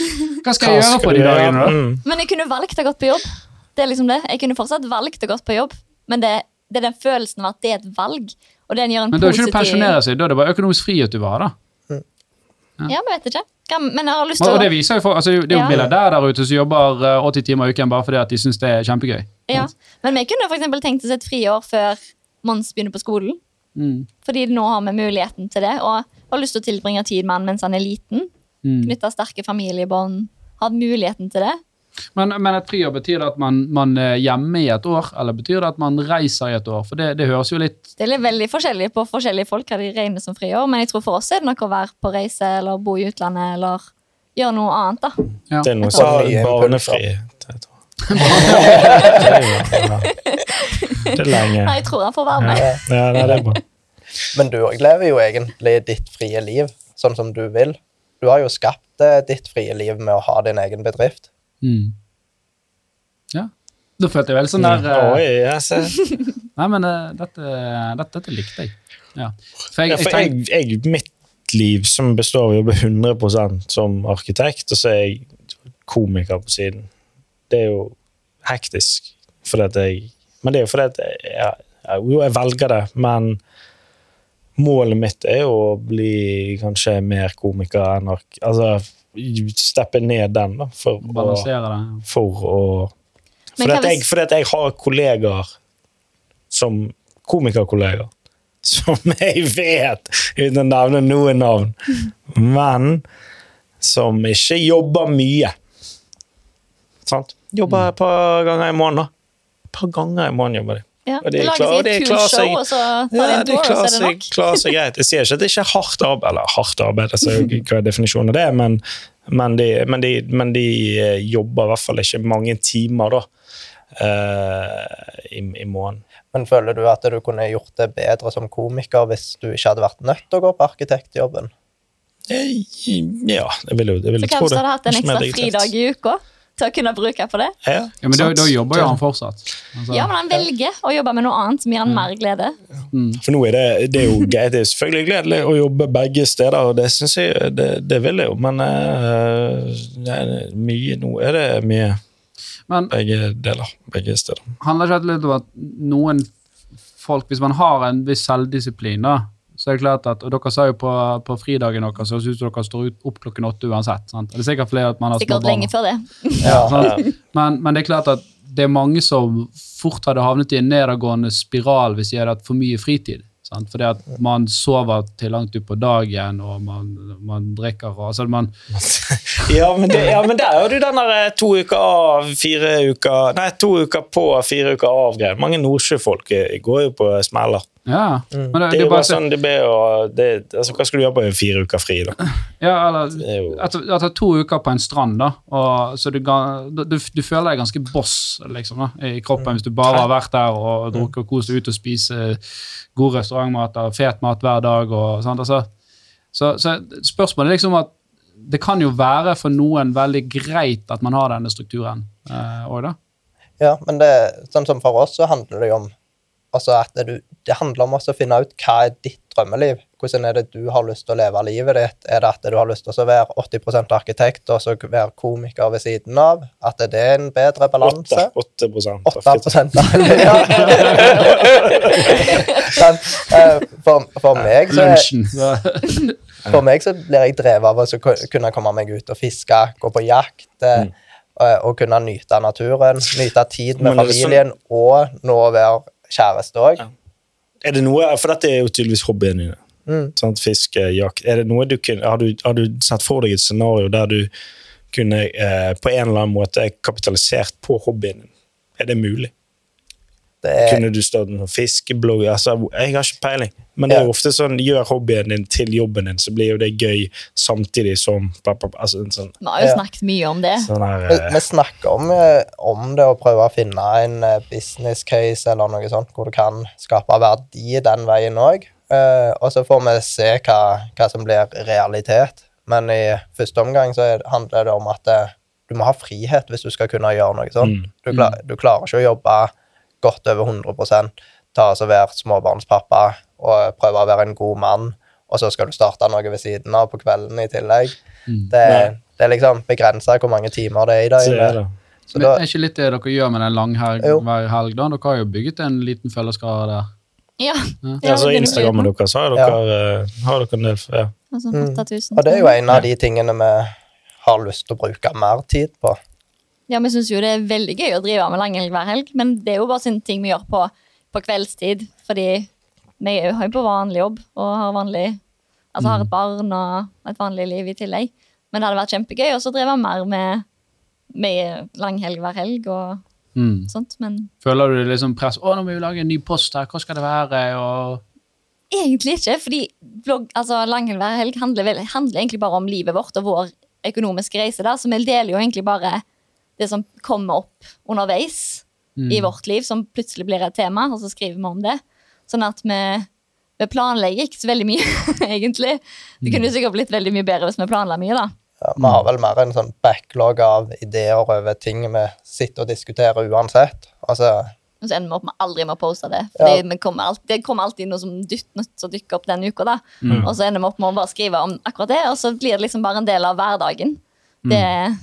Hva skal jeg Hva gjøre på de dagene, da? Mm. Men jeg kunne valgt å gått på jobb. Det er liksom det. Jeg kunne fortsatt valgt å gått på jobb, men det, det er den følelsen av at det er et valg. Og den gjør en Men da er ikke positiv det pensjonere seg, da er det bare økonomisk frihet du vil ha, da. Ja, men vet ikke. Kan, men jeg har lyst Og til å det viser jo for, altså, det er jo Ja. milliardærer der ute som jobber eh, 80 timer i uken bare fordi at de syns det er kjempegøy. ja. Men vi kunne for tenkt oss et friår før Mons begynner på skolen. Mm. Fordi nå har vi muligheten til det. Og har lyst til å tilbringe tid med han mens han er liten. Mm. Knytte sterke familiebånd. Hatt muligheten til det. Men, men et friår, betyr det at man, man er hjemme i et år, eller betyr det at man reiser i et år? For det, det høres jo litt Det er veldig forskjellig på forskjellige folk hva de regner som friår, men jeg tror for oss er det noe å være på reise eller bo i utlandet eller gjøre noe annet. da. ja. Det er noe som er barnefri. Det er lenge. [laughs] Nei, jeg tror han får være med. Ja, ja det er bra. Men du òg lever jo egentlig ditt frie liv sånn som du vil. Du har jo skapt eh, ditt frie liv med å ha din egen bedrift. Mm. Ja. Da følte jeg vel sånn der mm. Oi, jeg ser. [laughs] Nei, men uh, dette, dette, dette likte jeg. Ja. For jeg, Ja, for jeg, jeg, mitt liv som består av å jobbe 100 som arkitekt, og så er jeg komiker på siden. Det er jo hektisk. Fordi at jeg, men det er jo fordi at jeg, jo, jeg velger det, men målet mitt er jo å bli kanskje mer komiker enn ark... Altså steppe ned den, da, for å, det. for å fordi at, jeg, fordi at jeg har kollegaer som komikerkollegaer [laughs] som jeg vet, uten å nevne noen navn, men som ikke jobber mye. Sant? Jobber et par ganger i måneden. Et par ganger i måneden jobber de. Ja. Og De klarer- de et kult klarer show, seg- og så tar de Ja, en de så klarer er det seg, klarer seg greit. Jeg sier ikke at det ikke er hardt arbeid, eller hardt arbeid, altså, [laughs] hva er definisjonen av det, men, men, de, men, de, men de eh, jobber i hvert fall ikke mange timer da, uh, i, i måneden. Men føler du at du kunne gjort det bedre som komiker hvis du ikke hadde vært nødt til å gå på arkitektjobben? Eh, Ja, jeg vil jo jeg vil Så jo tro kanskje du hadde hatt en ekstra fridag i uka til å kunne bruke på det. Ja, Ja, men da, da jobber jo han fortsatt. Altså, Ja, men han velger å jobbe med noe annet som gir han mer glede. For nå er det, det er jo [laughs] greit, det er selvfølgelig gledelig å jobbe begge steder, og det synes jeg, det, det vil jeg jo, men uh, det er mye, nå er det mye Men begge deler, begge steder. handler ikke det litt om at noen folk, hvis man har en viss selvdisiplin, da, så er det klart at, og dere sa jo på, på fridagen deres, så synes dere står ut, opp klokken åtte uansett. Sant? Det er sikkert fordi at man har Sikkert lenge før det. [laughs] Ja. Men, men det er klart at det er mange som fort hadde havnet i en nedadgående spiral hvis de hadde hatt for mye fritid. Sant? Fordi at man sover til langt utpå dagen, og man, man drikker og altså man, [laughs] Ja, men, det, ja, men der har du den der eh, to uker av, fire uker Nei, to uker på, fire uker av-greien. Mange nordsjøfolk eh, går jo på smeller. Ja. Men det, Det er jo bare sånn det blir å det, altså, Hva skal du gjøre på fire uker fri, da? Ja, eller er jo etter, etter to uker på en strand, da, og, så du, du, du føler deg ganske boss liksom, da, i kroppen hvis du bare har vært der og drukket og kost deg ut og spise god restaurantmat og fet mat hver dag. og sånt, altså. så, så spørsmålet er liksom at det kan jo være for noen veldig greit at man har denne strukturen eh, da. Ja, men det, sånn som for oss så handler det jo om altså at det, det handler om å finne ut hva er ditt drømmeliv. Hvordan er det du har lyst til å leve livet ditt? Er det at du har lyst til å være 80% arkitekt og så være komiker ved siden av? At det er en bedre balanse? 8, 8 prosent. 8 ja. [laughs] Men, eh, for, for meg så er, [laughs] For meg så blir jeg drevet av å kunne komme meg ut og fiske, gå på jakt. Mm og, og kunne nyte naturen, nyte tid med familien, og nå være kjæreste òg. Er det noe, For dette er jo tydeligvis hobbyen din. Mm. Fiske, jakt. Er det noe du kunne, har, du, har du sett for deg et scenario der du kunne eh, på en eller annen måte kapitalisert på hobbyen din? Er det mulig? Det er, Kunne du stått en fiskeblogg? Altså, jeg har ikke peiling. Men det er jo ofte sånn, gjør hobbyen din til jobben din, så blir jo det gøy samtidig som altså, sånn, Vi har jo snakket mye om det. sånn her vi, eh, vi snakker om, eh, om det å prøve å finne en eh, business case eller noe sånt, hvor du kan skape verdi den veien òg. og så får vi se hva, hva som blir realitet. Men i første omgang så er, handler det om at du må ha frihet hvis du skal kunne gjøre noe sånt. Mm. Du, klar, du klarer ikke å jobbe godt over 100% ta altså være småbarnspappa og prøve å være en god mann, og så skal du starte noe ved siden av på kvelden i tillegg. Mm. Det, det er liksom begrensa hvor mange timer det er i så er det. Så Men da, er ikke litt det dere gjør med den langhelg hver helg? da? Dere har jo bygget en liten følgerskare der. Ja. ja. ja så Instagrammen deres har dere, ja. har dere en del ja. Altså, Mm. og det er jo en av de tingene vi har lyst til å bruke mer tid på. Ja, vi syns jo det er veldig gøy å drive med langhelg hver helg, men det er jo bare sånne ting vi gjør på, på kveldstid, fordi vi er jo på vanlig jobb og har vanlig Altså har et barn og et vanlig liv i tillegg. Men det hadde vært kjempegøy å drive mer med, med langhelg hver helg og Mm. sånt. Men Føler du liksom press? Å, nå må vi lage en ny post her, hva skal det være? Og egentlig ikke, fordi blogg, altså langhelg hver helg handler, handler egentlig bare om livet vårt og vår økonomiske reise der. Så vi deler jo egentlig bare det som kommer opp underveis Mm. i vårt liv, som plutselig blir et tema, og så skriver vi om det. Sånn at vi, vi planlegger ikke så veldig mye, [laughs] egentlig. Det kunne jo sikkert blitt veldig mye bedre hvis vi planla mye, da. Ja, vi har vel mer en sånn backlog av ideer over ting vi sitter og diskuterer uansett. Altså, Og så ender vi opp med aldri med å poste det. Fordi Ja. det, kommer alltid, det kommer alltid noe som dytt, nødt til å dykke opp den uka. da. Mm. Og så ender vi opp med å bare skrive om akkurat det, og så blir det liksom bare en del av hverdagen. Mm.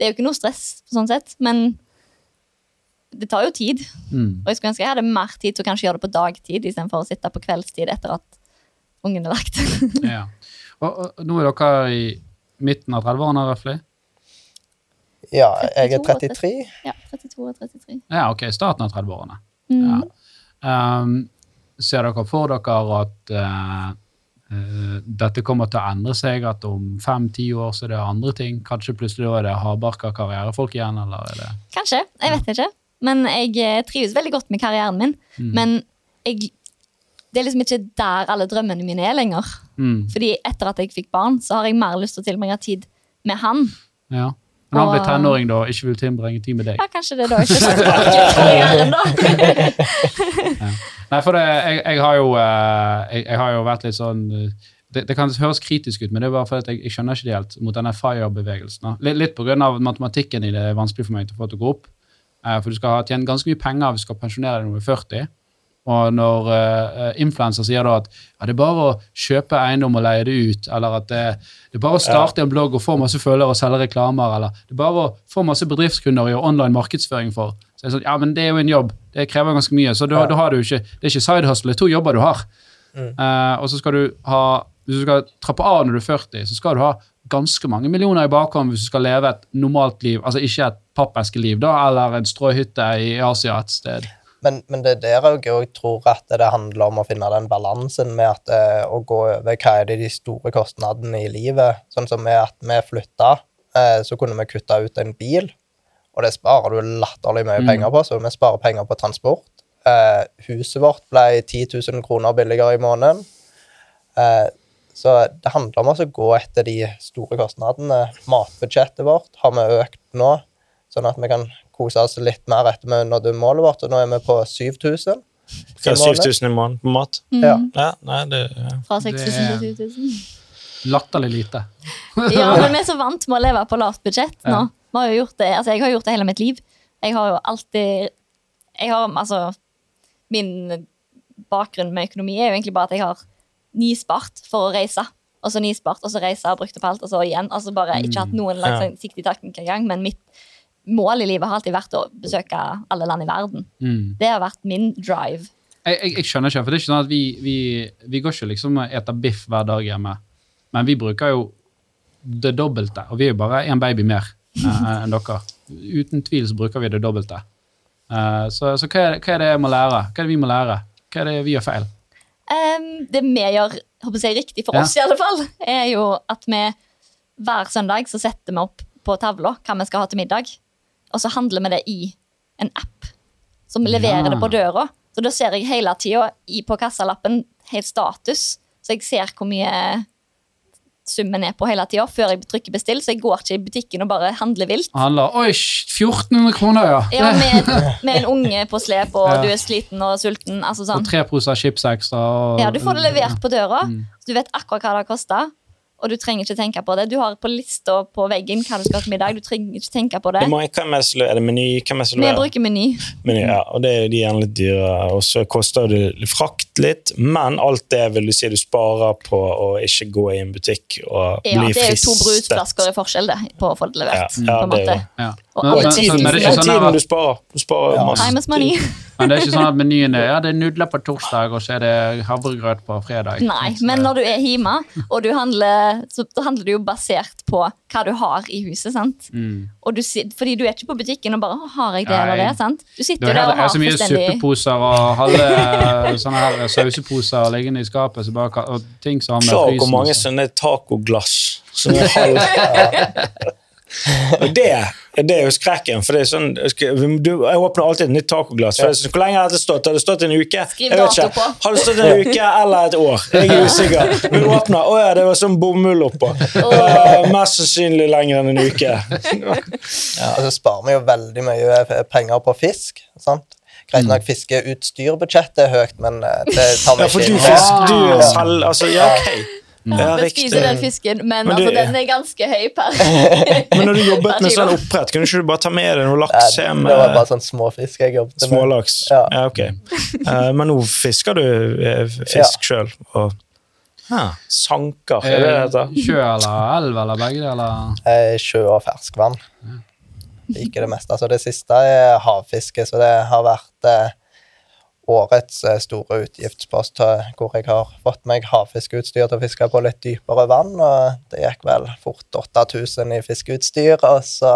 Det, er jo ikke noe stress, sånn sett, men det tar jo tid. mm. Og jeg skulle ønske jeg hadde mer tid til å kanskje gjøre det på dagtid istedenfor å sitte på kveldstid etter at ungen er lagt. [laughs] Ja. Og, og nå er dere i midten av 30-årene, røftlig? ja, jeg er 33. ja, 32 og 33. Ja, ok, starten av 30-årene. Mm. Ja. Um, ser dere for dere at eh, dette kommer til å endre seg, at om fem-ti år så er det andre ting? Kanskje plutselig da er det hardbarka karrierefolk igjen, eller er det Kanskje. Jeg vet ikke. Men jeg eh, trives veldig godt med karrieren min. Mm. Men jeg, det er liksom ikke der alle drømmene mine er lenger. mm. Fordi etter at jeg fikk barn, så har jeg mer lyst til å tilbringe tid med han. Ja. Men han Og- tenåring da, og ikke vil tilbringe tid med deg? Ja, kanskje det er da [laughs] ikke karrieren, da. Nei, for det, jeg, jeg, har jo, eh, jeg, jeg har jo vært litt sånn eh, det, det kan høres kritisk ut, men det er bare fordi jeg, jeg skjønner ikke det helt mot denne FIRE-bevegelsen. Litt, litt pga. matematikken i det er vanskelig for meg til å få til å gå opp. Eh, For du skal ha tjent ganske mye penger hvis du skal pensjonere deg når du er 40. Og når uh, influenser sier da at ja, det er bare å kjøpe eiendom og leie det ut, eller at det, det er bare å starte en blogg og få masse følgere og selge reklamer, eller det er bare å få masse bedriftskunder og gjøre online markedsføring for. Så er sånn, ja, men det er jo en jobb. Det krever ganske mye. Så du, Ja. da har du ikke, det er ikke side hustle, det er to jobber du har. Eh, og så skal du ha Hvis du skal trappe av når du er 40, så skal du ha ganske mange millioner i bakhånd hvis du skal leve et normalt liv. Altså ikke et pappeskeliv, da, eller en stråhytte i Asia et sted. Men, men det er der jeg tror at det handler om å finne den balansen med at, eh, å gå over hva er det de store kostnadene i livet. Sånn som med at vi flytta, eh, så kunne vi kutta ut en bil, og det sparer du latterlig mye Mm. penger på, så vi sparer penger på transport. Eh, huset vårt ble 10 000 kroner billigere i måneden. Eh, så det handler om å gå etter de store kostnadene. Matbudsjettet vårt har vi økt nå, sånn at vi kan kose oss litt mer etter vi nådde målet vårt, og nå er vi på 7000. Hva er 7000 i måneden på mat? Ja. Ja, nei, det ja. Fra 6000 til 7000. Latterlig lite. Ja, [laughs] men vi er så vant med å leve på lavt budsjett nå. Vi har jo gjort det, altså jeg har gjort det hele mitt liv. Jeg har jo alltid Jeg har altså Min bakgrunn med økonomi er jo egentlig bare at jeg har nispart for å reise. Og så nispart, og så reise og brukt opp alt, og så igjen. Altså bare ikke hatt noen Ja. langsiktig tanke engang. Men mitt mål i livet har alltid vært å besøke alle land i verden. Mm. Det har vært min drive. Jeg, jeg, jeg skjønner ikke, for det er ikke sånn at vi, vi, vi går ikke liksom og eter biff hver dag hjemme. Men vi bruker jo det dobbelte, og vi er jo bare en baby mer enn dere. Uten tvil så bruker vi det dobbelte. Eh, så så hva, er, hva er det jeg må lære? Hva er det vi må lære? Hva er det vi gjør feil? Um, det vi gjør jeg, riktig for Ja. oss, i alle fall, er jo at vi hver søndag så setter vi opp på tavla hva vi skal ha til middag. Og så handler vi det i en app som leverer Ja. det på døra. Så da ser jeg hele tida på kassalappen helt status, så jeg ser hvor mye summen er på hele tida før jeg trykker bestill. Så jeg går ikke i butikken og bare handler vilt. Han handler Oi, 1400 kroner, ja! Ja, med, [laughs] med en unge på slep, og Ja. du er sliten og sulten. Altså sånn. Og tre poser chips ekstra. Og, Ja, du får det levert på døra. Mm. Så du vet akkurat hva det har kosta. Og du trenger ikke tenke på det. Du har på lista på veggen hva du skal ha til middag. Du trenger ikke tenke på det. Det må, hvem er, det er det Meny? Hvem er det Vi bruker Meny. Meny, ja, og det er de gjerne litt dyre. Og så koster det frakt litt, men alt det vil du si du sparer på å ikke gå i en butikk og Ja, bli det er jo to fristet. brusflasker i forskjell det, på å få det levert. Ja, ja, på en det måte. jo- Ja. Og Men- alle Tiden, men sånn tiden at- du sparer. Du sparer Ja. masse. Time is money. [laughs] Men det er ikke sånn at menyen er ja, det er nudler på torsdag, og så er det havregrøt på fredag. Nei, men når du er hjemme, og du handler, så da handler du jo basert på hva du har i huset. sant? Mm. Og du, fordi du er ikke på butikken og bare 'Har jeg det Nei. eller det?' sant? Du sitter er, der og er har så mye fullstendig suppeposer og halve sånne her sauseposer liggende i skapet, så bare, og ting som havner Klar i hvor mange og sånn. sånne tacoglass som er halv [laughs] Og det, det er jo skrekken. For det er sånn, du, Jeg åpner alltid et nytt tacoglass. For det er sånn, Hvor lenge har dette stått? Har det stått en uke? Skriv dato på. Har det stått en uke eller et år? Jeg er usikker. Vi åpner, å ja, det var sånn bomull oppå. Uh, mest sannsynlig lenger enn en uke. [laughs] Og så sparer vi jo veldig mye eh, penger på fisk. sant? Greit nok fiskeutstyrbudsjettet er høyt, men eh, det tar vi ikke inn. Ja, for du fisk, du selv Altså, ja, ok. Ja, Vi spiser den fisken, men, Men altså, den er ganske høy per [laughs] Men når du jobbet med sånn oppdrett, kunne ikke du bare ta med deg noe laks Det hjem? var eh, bare sånn småfisk jeg jobbet med. Smålaks? Ja. Ja, ok. Uh, men nå fisker du fisk fisk sjøl? Og ja, sanker, er det det heter? Eh, Sjø eller elv eller begge deler? Eh, Sjø og ferskvann. Liker det meste. Altså, det siste er havfiske, så det har vært eh, årets eh, store utgiftspost eh, hvor jeg har fått meg havfiskeutstyr til å fiske på litt dypere vann, og det gikk vel fort 8000 i fiskeutstyr, og så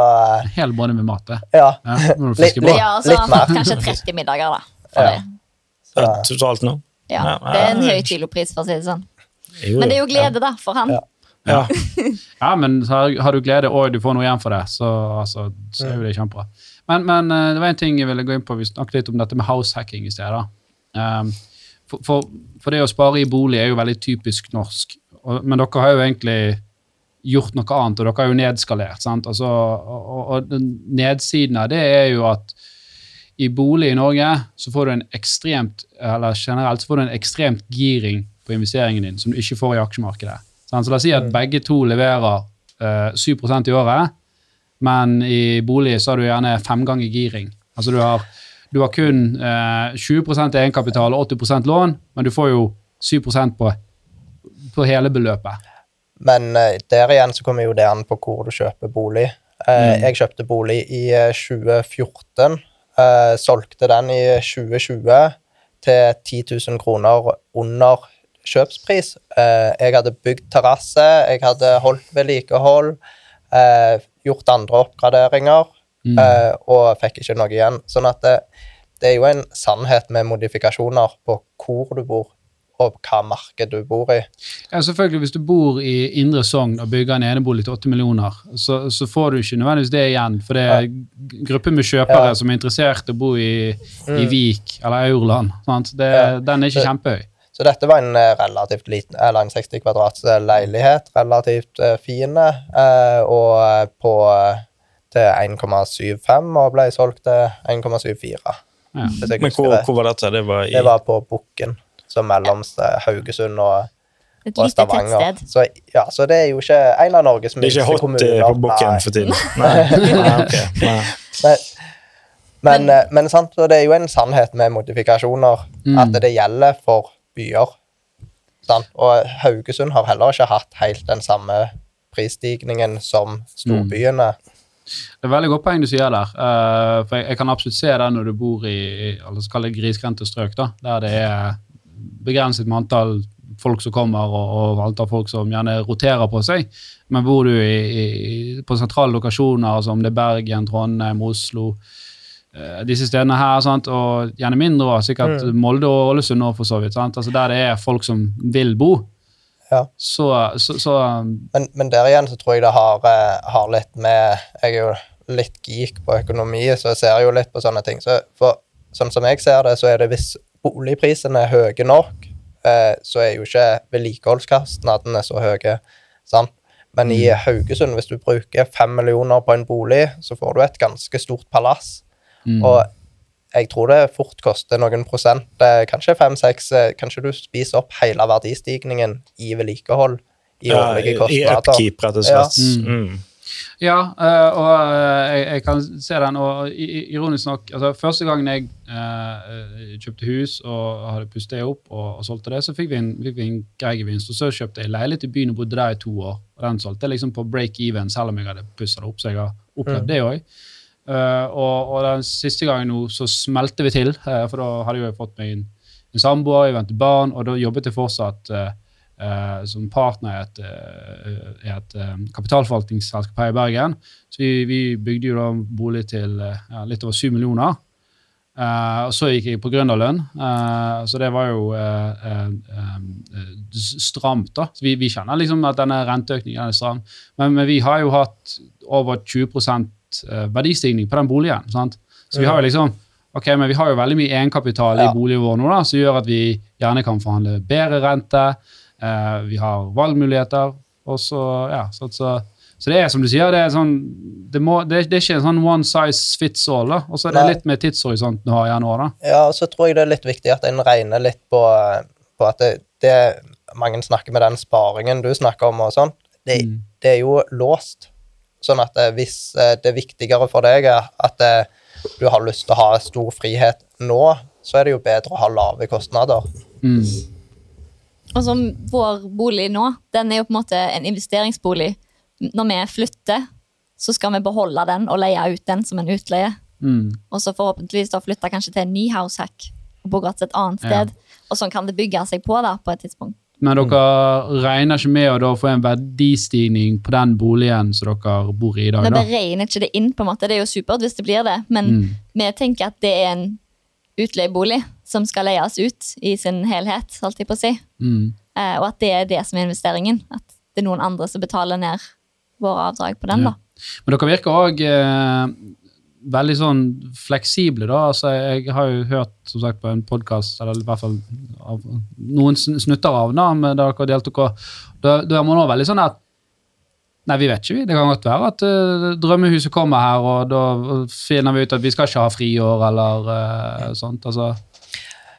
Hele båndet med mat. Ja. Ja, litt, Litt- Ja, altså, Litt mer. kanskje 30 middager, da. For Ja. det. Så, totalt nå? Ja, Ja, det er en høy kilopris, for å si det sånn. Jo, Men det er jo glede, da, for han. Ja. Ja. Ja, men har, har du glede og du får noe igjen for det, så, altså, så er jo det kjempebra. Men, men eh, det var en ting jeg ville gå inn på. Vi snakket litt om dette med househacking i sted. Um, for, for, for det å spare i bolig er jo veldig typisk norsk. Og, men dere har jo egentlig gjort noe annet, og dere har jo nedskalert. sant? Altså, og, og, og nedsiden av det er jo at i bolig i Norge så får du en ekstremt eller generelt så får du en ekstremt giring på investeringen din som du ikke får i aksjemarkedet. Så La oss si at begge to leverer eh, 7 i året, men i bolig så har du gjerne fem ganger giring. Altså du har, du har kun eh, 20% egenkapital og 80% lån, men du får jo 7% på, på hele beløpet. Men eh, der igjen så kommer jo det an på hvor du kjøper bolig. Eh, Jeg kjøpte bolig i eh, 2014. eh, solgte den i 2020 til 10 000 kroner under kjøpspris. Eh, jeg hadde bygd terrasse, jeg hadde holdt vedlikehold, eh, gjort andre oppgraderinger, Mm. eh, og fikk ikke noe igjen. Sånn at det, det er jo en sannhet med modifikasjoner på hvor du bor, og hva marked du bor i. Ja, selvfølgelig, Hvis du bor i Indre Sogn og bygger en enebolig til 8 millioner, så, så får du ikke nødvendigvis det igjen. For det er g- grupper med kjøpere Ja. som er interessert i å bo i, i Mm. Vik eller Aurland. Sant? Det, Ja. Den er ikke kjempehøy. Så dette var en eh, relativt liten, eller en 60 kvadrats eh, leilighet, relativt eh, fin, eh, og på til 1,75 og ble solgt til 1,74. Ja. Men hvor, hvor var dette? Det var i Det var på Bukken, så mellom Haugesund og, Et og lite tettsted. Så, ja, så det er jo ikke en av Norges Det er ikke hot på bukken for tiden? Nei. [laughs] Nei, okay. Nei. Men, men, men sant, og det er jo en sannhet med modifikasjoner Mm. at det gjelder for byer. Og Haugesund har heller ikke hatt helt den samme prisstigningen som storbyene. Det er veldig godt poeng du sier der. Uh, for jeg, jeg kan absolutt se det når du bor i, i altså, grisgrendte strøk, da, der det er begrenset med antall folk som kommer, og, og antall folk som gjerne roterer på seg. Men bor du i, i, på sentrale lokasjoner som det er Bergen, Trondheim, Oslo, disse stedene her, sant? og gjerne mindre, også, sikkert Molde og Ålesund òg, for så vidt? Altså, der det er folk som vil bo, Ja. så, så, så Men, men der igjen så tror jeg det har, eh, har litt med Jeg er jo litt geek på økonomi, så jeg ser jo litt på sånne ting. Så for, sånn som jeg ser det, så er det hvis boligprisene er høye nok, eh, så er jo ikke vedlikeholdskostnadene så høye. Sant? Men i Haugesund, hvis du bruker fem millioner på en bolig, så får du et ganske stort palass. Mm. Og jeg tror det fort koster noen prosent, eh, kanskje fem-seks Kanskje du spiser opp hele verdistigningen i vedlikehold i Ja, årlige I kostnader. upkeep, rett og slett. Ja. Mm. Ja, eh, og eh, jeg, jeg kan se den. Og i- i- ironisk nok, altså første gangen jeg eh, eh, kjøpte hus og hadde pustet det opp og, og solgte det, så fikk vi en, fikk vi en grei gevinst. Og så kjøpte jeg leilighet i byen og bodde der i to år. Og den solgte jeg liksom på break even, selv om jeg hadde pussa det opp. Så jeg har opplevd Mm. det òg. Eh, og, og den siste gangen nå så smelte vi til, uh, for da hadde jeg jo fått meg en, en samboer, jeg ventet barn, og da jobbet jeg fortsatt uh, som partner i et, et kapitalforvaltningsselskap her i Bergen. Så vi, vi bygde jo da bolig til ja, litt over syv millioner. Og så gikk jeg på gründerlønn, så det var jo stramt. da. Så vi, vi kjenner liksom at denne renteøkningen er stram, men, men vi har jo hatt over 20 eh, verdistigning på den boligen. sant? Så vi har jo liksom ok, men vi har jo veldig mye egenkapital i boligen vår nå, da, som gjør at vi gjerne kan forhandle bedre rente. eh, vi har valgmuligheter. og så, ja, så, så, så det er som du sier, det er, sånn, det må, det, det er ikke en sånn one size fits all. da, Og så er det Nei. litt med tidshorisonten du har igjen da. Ja, og så tror jeg det er litt viktig at en regner litt på, på at det, det Mange snakker med den sparingen du snakker om og sånn. Det, Mm. det er jo låst. Sånn at eh, hvis det er viktigere for deg at eh, du har lyst til å ha stor frihet nå, så er det jo bedre å ha lave kostnader. Mm. Og som vår bolig nå, den er jo på en måte en investeringsbolig. Når vi flytter, så skal vi beholde den og leie ut den som en utleie. Mm. Og så forhåpentligvis da flytte kanskje til en ny househack og bo godt et annet Ja. sted. Og sånn kan det bygge seg på da, på et tidspunkt. Men dere regner ikke med å da få en verdistigning på den boligen som dere bor i i dag? Vi da? regner ikke det inn, på en måte. Det er jo supert hvis det blir det, men Mm. vi tenker at det er en utleiebolig som skal leies ut i sin helhet, holdt jeg på å si. Mm. Eh, og at det er det som er investeringen. At det er noen andre som betaler ned våre avdrag på den, Ja. da. Men dere virker òg eh, veldig sånn fleksible, da. Altså, jeg har jo hørt som sagt, på en podkast, eller i hvert fall av noen snutter av da, med der dere deltok, og da, da er man òg veldig sånn at Nei, vi vet ikke, vi. Det kan godt være at uh, drømmehuset kommer her, og da finner vi ut at vi skal ikke ha friår eller uh, sånt. Altså.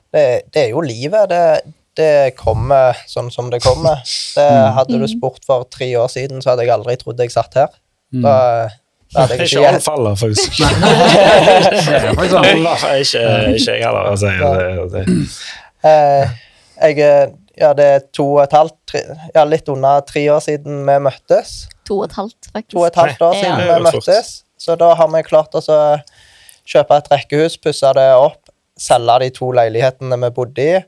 Det, det er jo livet. Det, det kommer sånn som det kommer. Det, hadde du spurt for tre år siden, så hadde jeg aldri trodd jeg satt her. Mm. Da, da hadde jeg Ikke ikke alle faller, faktisk. Det er ikke, ikke jeg [laughs] heller. Altså, det, det. Eh, jeg, ja, det er to og et halvt, tre, ja, litt under tre år siden vi møttes. To og et halvt, faktisk. To og et halvt år siden Det er vi møttes. Så da har vi klart å kjøpe et rekkehus, pusse det opp, selge de to leilighetene vi bodde i,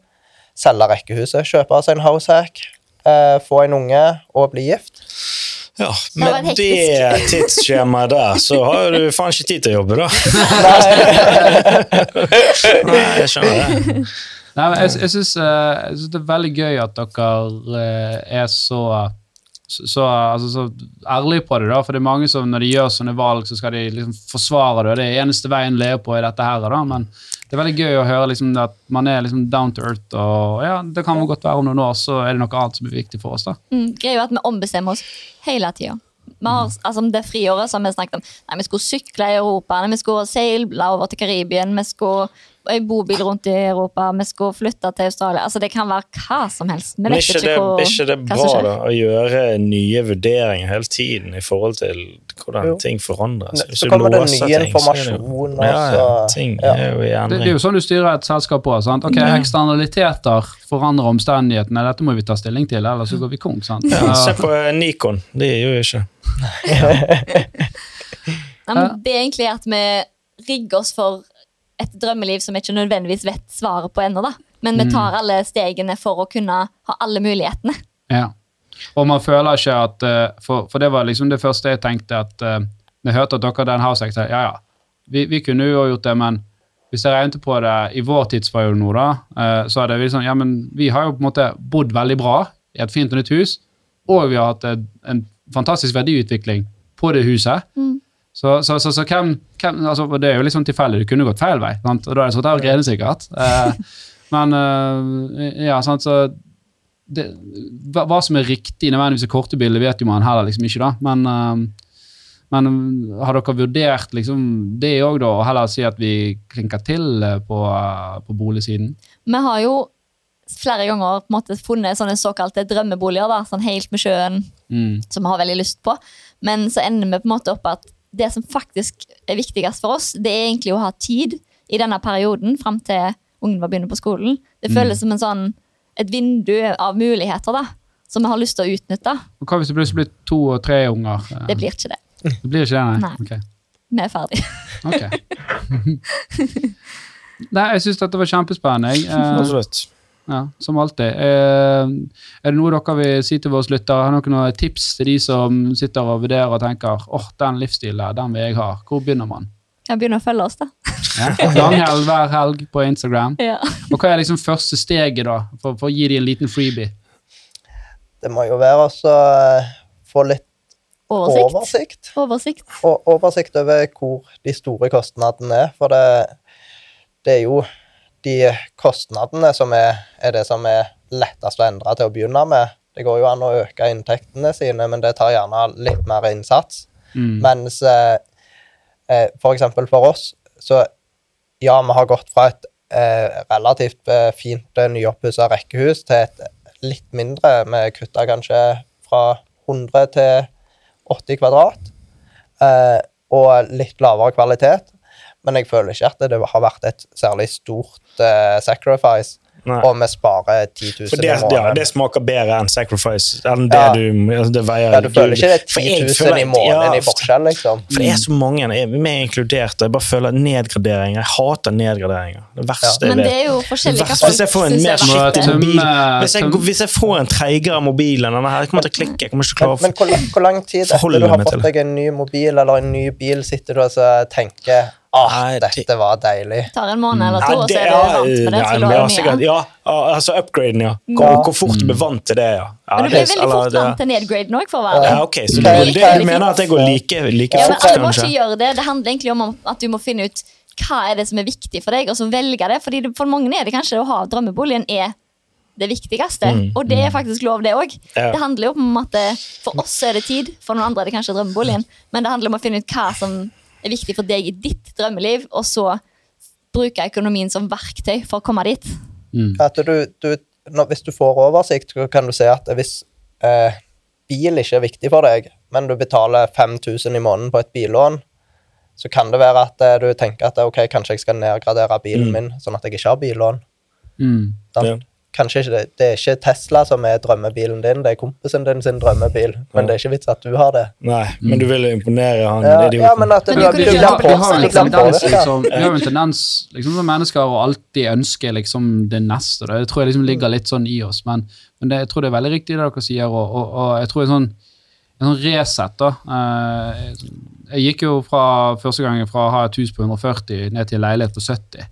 selge rekkehuset, kjøpe oss en househack, eh, få en unge og bli gift. Ja, Med det, det tidsskjemaet der, så har du faen ikke tid til å jobbe, da. Nei, jeg skjønner det. Nei, men jeg, jeg syns det er veldig gøy at dere eh, er så, så, så, altså, så ærlige på det. da, For det er mange som når de gjør sånne valg, så skal de liksom forsvare det. og Det er eneste veien å leve på i dette her. da, Men det er veldig gøy å høre liksom, at man er liksom down to earth. og ja, Det kan godt være om noen år så er det noe annet som er viktig for oss. da. Mm, greia er at vi ombestemmer oss hele tida. Vi har, altså Det friåret som vi snakket om Nei, Vi skulle sykle i Europa, nei, vi skulle seile over til Karibien, vi skulle i bobil rundt i Europa, vi skulle flytte til Australia. Altså Det kan være hva som helst. Vi Men vet ikke ikke, det, hvor, ikke det hva bra som skjer. da, å gjøre nye vurderinger hele tiden i forhold til hvordan Jo. ting forandres? Hvis Så kommer det ny det informasjon, Ja, ja, ting ja. er jo i Det, det er jo sånn du styrer et selskap på. sant? Ok, Eksternaliteter forandrer omstendighetene. Dette må vi ta stilling til, ellers så går vi konk. sant? Ja, se på eh, Nikon. De gjør jo ikke [laughs] Nei, det er egentlig at vi rigger oss for et drømmeliv som vi ikke nødvendigvis vet svaret på ennå. Men vi tar alle stegene for å kunne ha alle mulighetene. Ja. Og man føler ikke at eh, For, for det var liksom det første jeg tenkte at uh, Når jeg hørte at dere hadde en house act, ja ja, vi, vi kunne jo gjort det, men hvis jeg regnet på det i vår tidsperiode nå, da, eh, så hadde vi sånn Ja, men vi har jo på en måte bodd veldig bra i et fint og nytt hus, og vi har hatt en, fantastisk verdiutvikling på det huset. Så, så, så, så hvem, hvem altså, Det er jo litt sånn tilfeldig, det kunne gått feil vei, sant? og da er det sånn at det er sikkert. Eh, [laughs] men eh, ja, sant, så det, hva, som er riktig nødvendigvis i korte bilder, vet jo man heller liksom ikke, da. Men, eh, men har dere vurdert liksom det òg, da, og heller si at vi klinker til eh, på, eh, på boligsiden? Vi har jo flere ganger på en måte funnet sånne såkalte drømmeboliger, da, sånn helt med sjøen, Mm. som vi har veldig lyst på. Men så ender vi på en måte opp at det som faktisk er viktigst for oss, det er egentlig å ha tid i denne perioden fram til ungen var begynner på skolen. Det føles som en sånn, et vindu av muligheter da, som vi har lyst til å utnytte. Og Hva hvis det plutselig blir to og tre unger? Det blir ikke det. [laughs] det blir ikke det, nei? Nei. Okay. vi er ferdige. Ok. [laughs] Nei, jeg syns dette var kjempespennende. jeg. Eh, Absolutt. ja, som alltid. Eh, er det noe dere vil si til våre lyttere? Har dere noen tips til de som sitter og vurderer og tenker åh, den livsstilen der, den vil jeg ha. Hvor begynner man? Jeg begynner å følge oss, da. Ja. [laughs] Langhelg hver helg på Instagram. Ja. Og hva er liksom første steget, da, for, for å gi dem en liten freebie? Det må jo være også eh, få litt Oversikt. oversikt. Oversikt. Og oversikt over hvor de store kostnadene er. For det, det er jo de kostnadene som er, er det som er lettest å endre til å begynne med. Det går jo an å øke inntektene sine, men det tar gjerne litt mer innsats. Mm. Mens eh, eh, for eksempel for oss, så ja, vi har gått fra et eh, relativt eh, fint eh, nyoppussa rekkehus til et litt mindre. Vi kutta kanskje fra 100 til 80 kvadrat. Eh, og litt lavere kvalitet. Men jeg føler ikke at det har vært et særlig stort eh, sacrifice. Nei. Og vi sparer 10 000 For det, i ja, det smaker bedre enn sacrifice. Enn det Ja. du altså det veier ja, du føler ikke det er For jeg 10 000 føler- i måneden ja, i forskjell, liksom. For det er så mange, jeg er inkludert, og jeg bare føler nedgraderinger. Jeg hater nedgraderinger. Det verste Men jeg det vet. er jo forskjellig hva hvis jeg får en mer skittig mobil Hvis jeg, hvis jeg får en treigere mobil enn denne her, jeg kommer til å klikke. Jeg kommer ikke til å Men, klare men hvor, lang- hvor lang tid etter du har fått deg en ny mobil eller en ny bil, sitter du og altså, tenker ah, Nei, dette var deilig. tar en måned eller to, og så er du vant med det. ja, så men ja, sikkert, ja, altså upgraden, ja. Hvor, Ja. hvor fort du blir vant til det, ja. ja Men du blir veldig eller fort det- vant til nedgraden òg, for å være Ja, ok, så Det du, er det, du mener at det går like, like Ja, men fort, alle må ikke gjøre det. Det handler egentlig om at du må finne ut hva er det som er viktig for deg, og så velge det. Fordi det, for mange er det kanskje å ha drømmeboligen er det viktigste. Mm, Og det er faktisk lov, det òg. Ja. Det handler jo om at det, for oss er det tid, for noen andre er det kanskje drømmeboligen. Men det handler om å finne ut hva som er viktig for deg i ditt drømmeliv, og så bruke økonomien som verktøy for å komme dit. Mm. At du, du, når, hvis du får oversikt, kan du se at hvis eh, bil ikke er viktig for deg, men du betaler 5000 i måneden på et billån, så kan det være at eh, du tenker at ok, kanskje jeg skal nedgradere bilen Mm. min, sånn at jeg ikke har billån. Mm. Ja. Kanskje ikke det, det er ikke Tesla som er drømmebilen din, det er kompisen din sin drømmebil, men det er ikke vits at du har det. Nei, men du vil jo imponere han Ja, idioten. ja men at du, Men du, du du, du, ha Vi på- har en Liksom Du tendens, liksom, vi har en tendens liksom, som mennesker å alltid ønske liksom, det neste. Det tror jeg liksom ligger litt sånn i oss, men, men det, jeg tror det er veldig riktig det dere sier. Og, og, og jeg tror en sånn, en sånn reset da. Eh, jeg gikk jo fra første gangen fra å ha et hus på 140 ned til en leilighet på 70.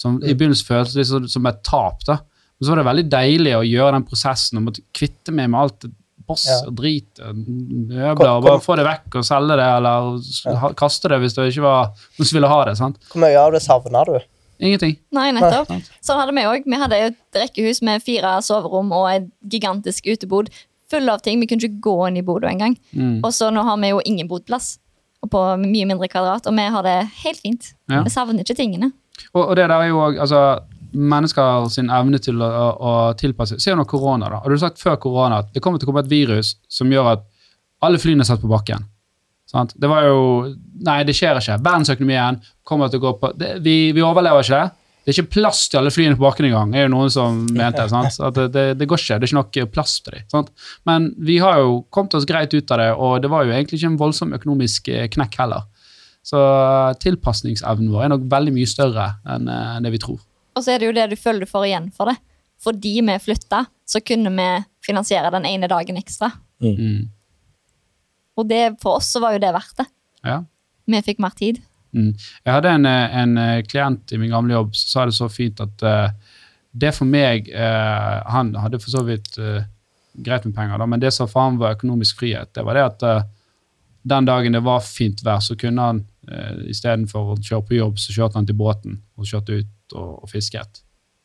Som i begynnelsen føltes det som, som et tap. da. Men så var det veldig deilig å gjøre den prosessen og måtte kvitte meg med alt boss Ja. og drit og møbler. Og Bare få det vekk og selge det, eller kaste det hvis det ikke var noen som ville ha det. sant? Hvor mye av det savner du? Ingenting. Nei, nettopp. Sånn hadde vi òg. Vi hadde et rekkehus med fire soverom og et gigantisk utebod full av ting. Vi kunne ikke gå inn i bodet engang. Mm. Og så nå har vi jo ingen bodplass. Og på mye mindre kvadrat, og vi har det helt fint. Ja. Vi savner ikke tingene. Og, og det der er jo også, altså, mennesker sin evne til å, å, tilpasse Se nå korona, da. Hadde du sagt før korona at det kommer til å komme et virus som gjør at alle flyene er satt på bakken? Sant? Det var jo Nei, det skjer ikke. Verdensøkonomien kommer til å gå på det, vi, vi overlever ikke det. Er ikke plass til alle flyene på bakken engang, er jo noen som mente. [laughs] det, det, det går ikke. Det er ikke nok plass til dem. Sant? Men vi har jo kommet oss greit ut av det, og det var jo egentlig ikke en voldsom økonomisk eh, knekk heller. Så eh, tilpasningsevnen vår er nok veldig mye større enn eh, det vi tror. Og så er det jo det du føler du får igjen for det. Fordi vi flytta, så kunne vi finansiere den ene dagen ekstra. Mm. Og det, for oss så var jo det verdt det. Ja. Vi fikk mer tid. Mm. Jeg hadde en, eh, en eh, klient i min gamle jobb som sa det så fint at uh, det for meg uh, Han hadde for så vidt uh, greit med penger, da, men det som for ham var økonomisk frihet, det var det at eh, den dagen det var fint vær, så kunne han uh, istedenfor å kjøre på jobb, så kjørte han til båten og kjørte ut og, og fisket.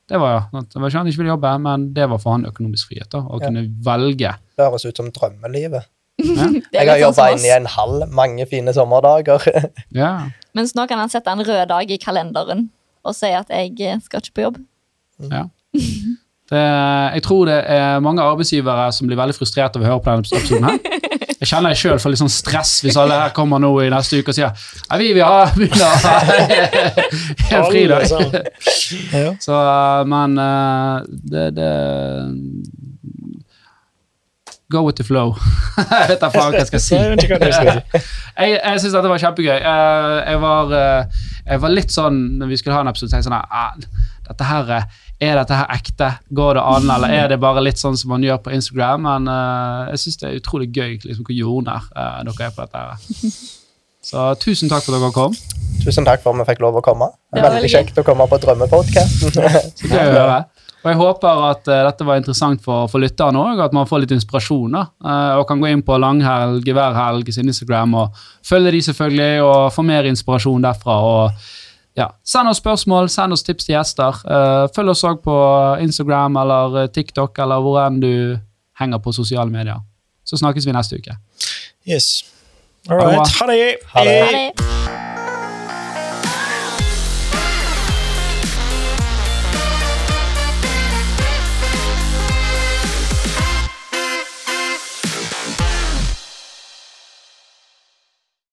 Det var, det var ikke han ikke ville jobbe, men det var for han økonomisk frihet. da, Å Ja. kunne velge. Det høres ut som drømmelivet. [laughs] Ja. Jeg har jobba sånn inne i en hall mange fine sommerdager. [laughs] ja. Mens nå kan han sette en rød dag i kalenderen og si at jeg eh, skal ikke på jobb. Ja. Det, jeg tror det er mange arbeidsgivere som blir veldig frustrert av å høre på denne episoden. her. [laughs] Jeg kjenner jeg sjøl får litt sånn stress hvis alle her kommer nå i neste uke og sier «Nei, vi vil ha en fridag. Så, men eh, det, det go with the flow. [laughs] jeg vet da faen hva jeg skal si. [laughs] Jeg jeg syns dette var kjempegøy. Eh, jeg, var, eh, jeg var litt sånn når vi skulle ha en episode, tenkte jeg sånn at ah, dette her, eh, Er dette her ekte? Går det an, eller er det bare litt sånn som man gjør på Instagram? Men uh, jeg syns det er utrolig gøy liksom, hvor jordnær uh, dere er på dette. her. [laughs] Så tusen takk for at dere kom. Tusen takk for at vi fikk lov å komme. Det var Veldig veldig kjekt å komme på Drømmepodkasten. Så gøy å høre. Og jeg håper at uh, dette var interessant for, for lytterne òg, at man får litt inspirasjon. da, uh, Og kan gå inn på Langhelg, Geværhelg sin Instagram og følge de selvfølgelig, og få mer inspirasjon derfra. og ja, Send oss spørsmål, send oss tips til gjester. Uh, følg oss òg på Instagram eller eh, TikTok eller hvor enn du henger på sosiale medier. Så snakkes vi neste uke. Yes. All right. Ha det. Ha det. Ha det.